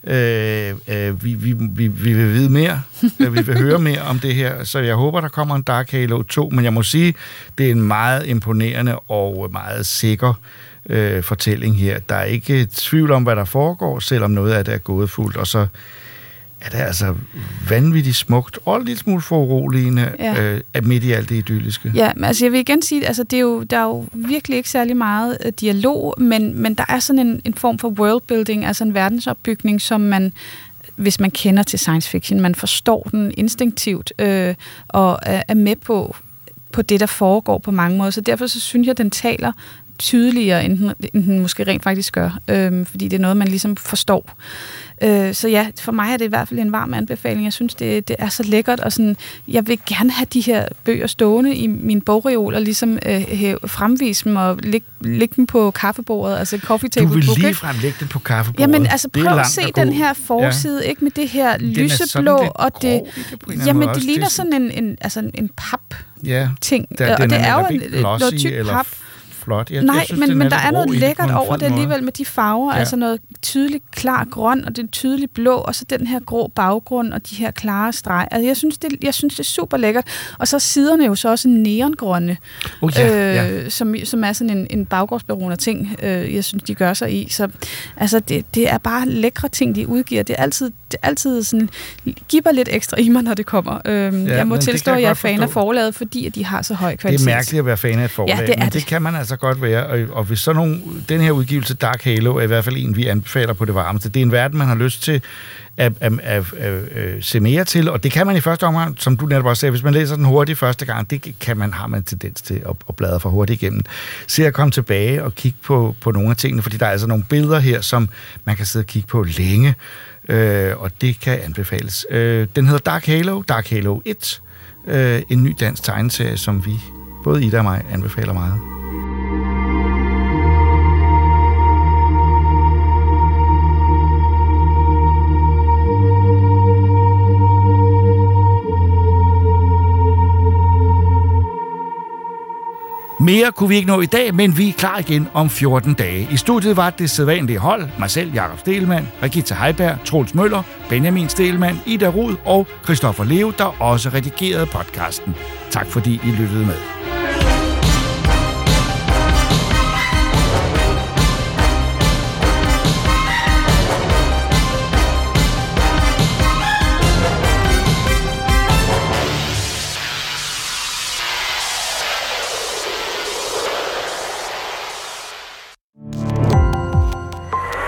Øh, øh, vi, vi, vi, vi vil vide mere, Øh, vi vil høre mere om det her, så jeg håber, der kommer en Dark Halo 2, men jeg må sige, det er en meget imponerende og meget sikker øh, fortælling her. Der er ikke tvivl om, hvad der foregår, selvom noget af det er gådefuldt, og så er det altså vanvittigt smukt og en lille smule foruroligende Ja. øh, midt i alt det idylliske. Ja, men altså jeg vil igen sige, altså det er jo, der er jo virkelig ikke særlig meget øh, dialog, men, men der er sådan en, en form for worldbuilding, altså en verdensopbygning, som man, hvis man kender til science fiction, man forstår den instinktivt øh, og er, er med på, på det, der foregår på mange måder. Så derfor så synes jeg, den taler tydeligere, end den, end den måske rent faktisk gør, øh, fordi det er noget, man ligesom forstår. Øh, så ja, for mig er det i hvert fald en varm anbefaling. Jeg synes, det, det er så lækkert, og sådan, jeg vil gerne have de her bøger stående i min bogreol, og ligesom øh, hæve- fremvise dem og lægge, lægge dem på kaffebordet, altså coffee Du table vil book, lige ikke? fremlægge det på kaffebordet. Jamen altså er prøv at se den her forside, ja. ikke med det her Den er sådan lyseblå, lidt og det, i det jamen det ligner er sådan en, en, altså en pap Ja, ting, der, og den det er jo netop en, noget tyk pap. Flot. Jeg, Nej, jeg synes, men, den men er der er noget det lækkert over det alligevel med de farver. Ja. Ja. Altså noget tydeligt klar grøn, og det tydeligt blå, og så den her grå baggrund, og de her klare streger. Altså, jeg, synes, det, jeg synes, det er super lækkert. Og så er siderne jo så også neongrønne, Oh, ja, ja. øh, som, som er sådan en, en baggårdsberoende ting, øh, jeg synes, de gør sig i. Så altså, det, det er bare lækre ting, de udgiver. Det er altid, det er altid sådan, giver lidt ekstra i mig, når det kommer. Øh, ja, jeg må det tilstå, at jeg er fan af forlaget, fordi at de har så høj Det kvalitet. er mærkeligt at være fan af et forlag, Ja, det er men det. det. det kan man altså godt være. Og, og hvis sådan nogle, den her udgivelse, Dark Halo, er i hvert fald en, vi anbefaler på det varmeste. Det er en verden, man har lyst til at, at, at, at, øh, at se mere til, og det kan man i første omgang, som du netop også sagde, hvis man læser den hurtigt første gang, det kan man, har man tendens til at, at bladre for hurtigt igennem. Se at komme tilbage og kigge på, på nogle af tingene, fordi der er altså nogle billeder her, som man kan sidde og kigge på længe, øh, og det kan anbefales. Øh, den hedder Dark Halo, Dark Halo 1, øh, en ny dansk tegneserie, som vi, både Ida og mig, anbefaler meget. Mere kunne vi ikke nå i dag, men vi er klar igen om 14 dage. I studiet var det sædvanlige hold, mig selv, Jakob Stelmann, Regita Heiberg, Troels Møller, Benjamin Stelmann, Ida Rud og Christoffer Leo, der også redigerede podcasten. Tak fordi I lyttede med.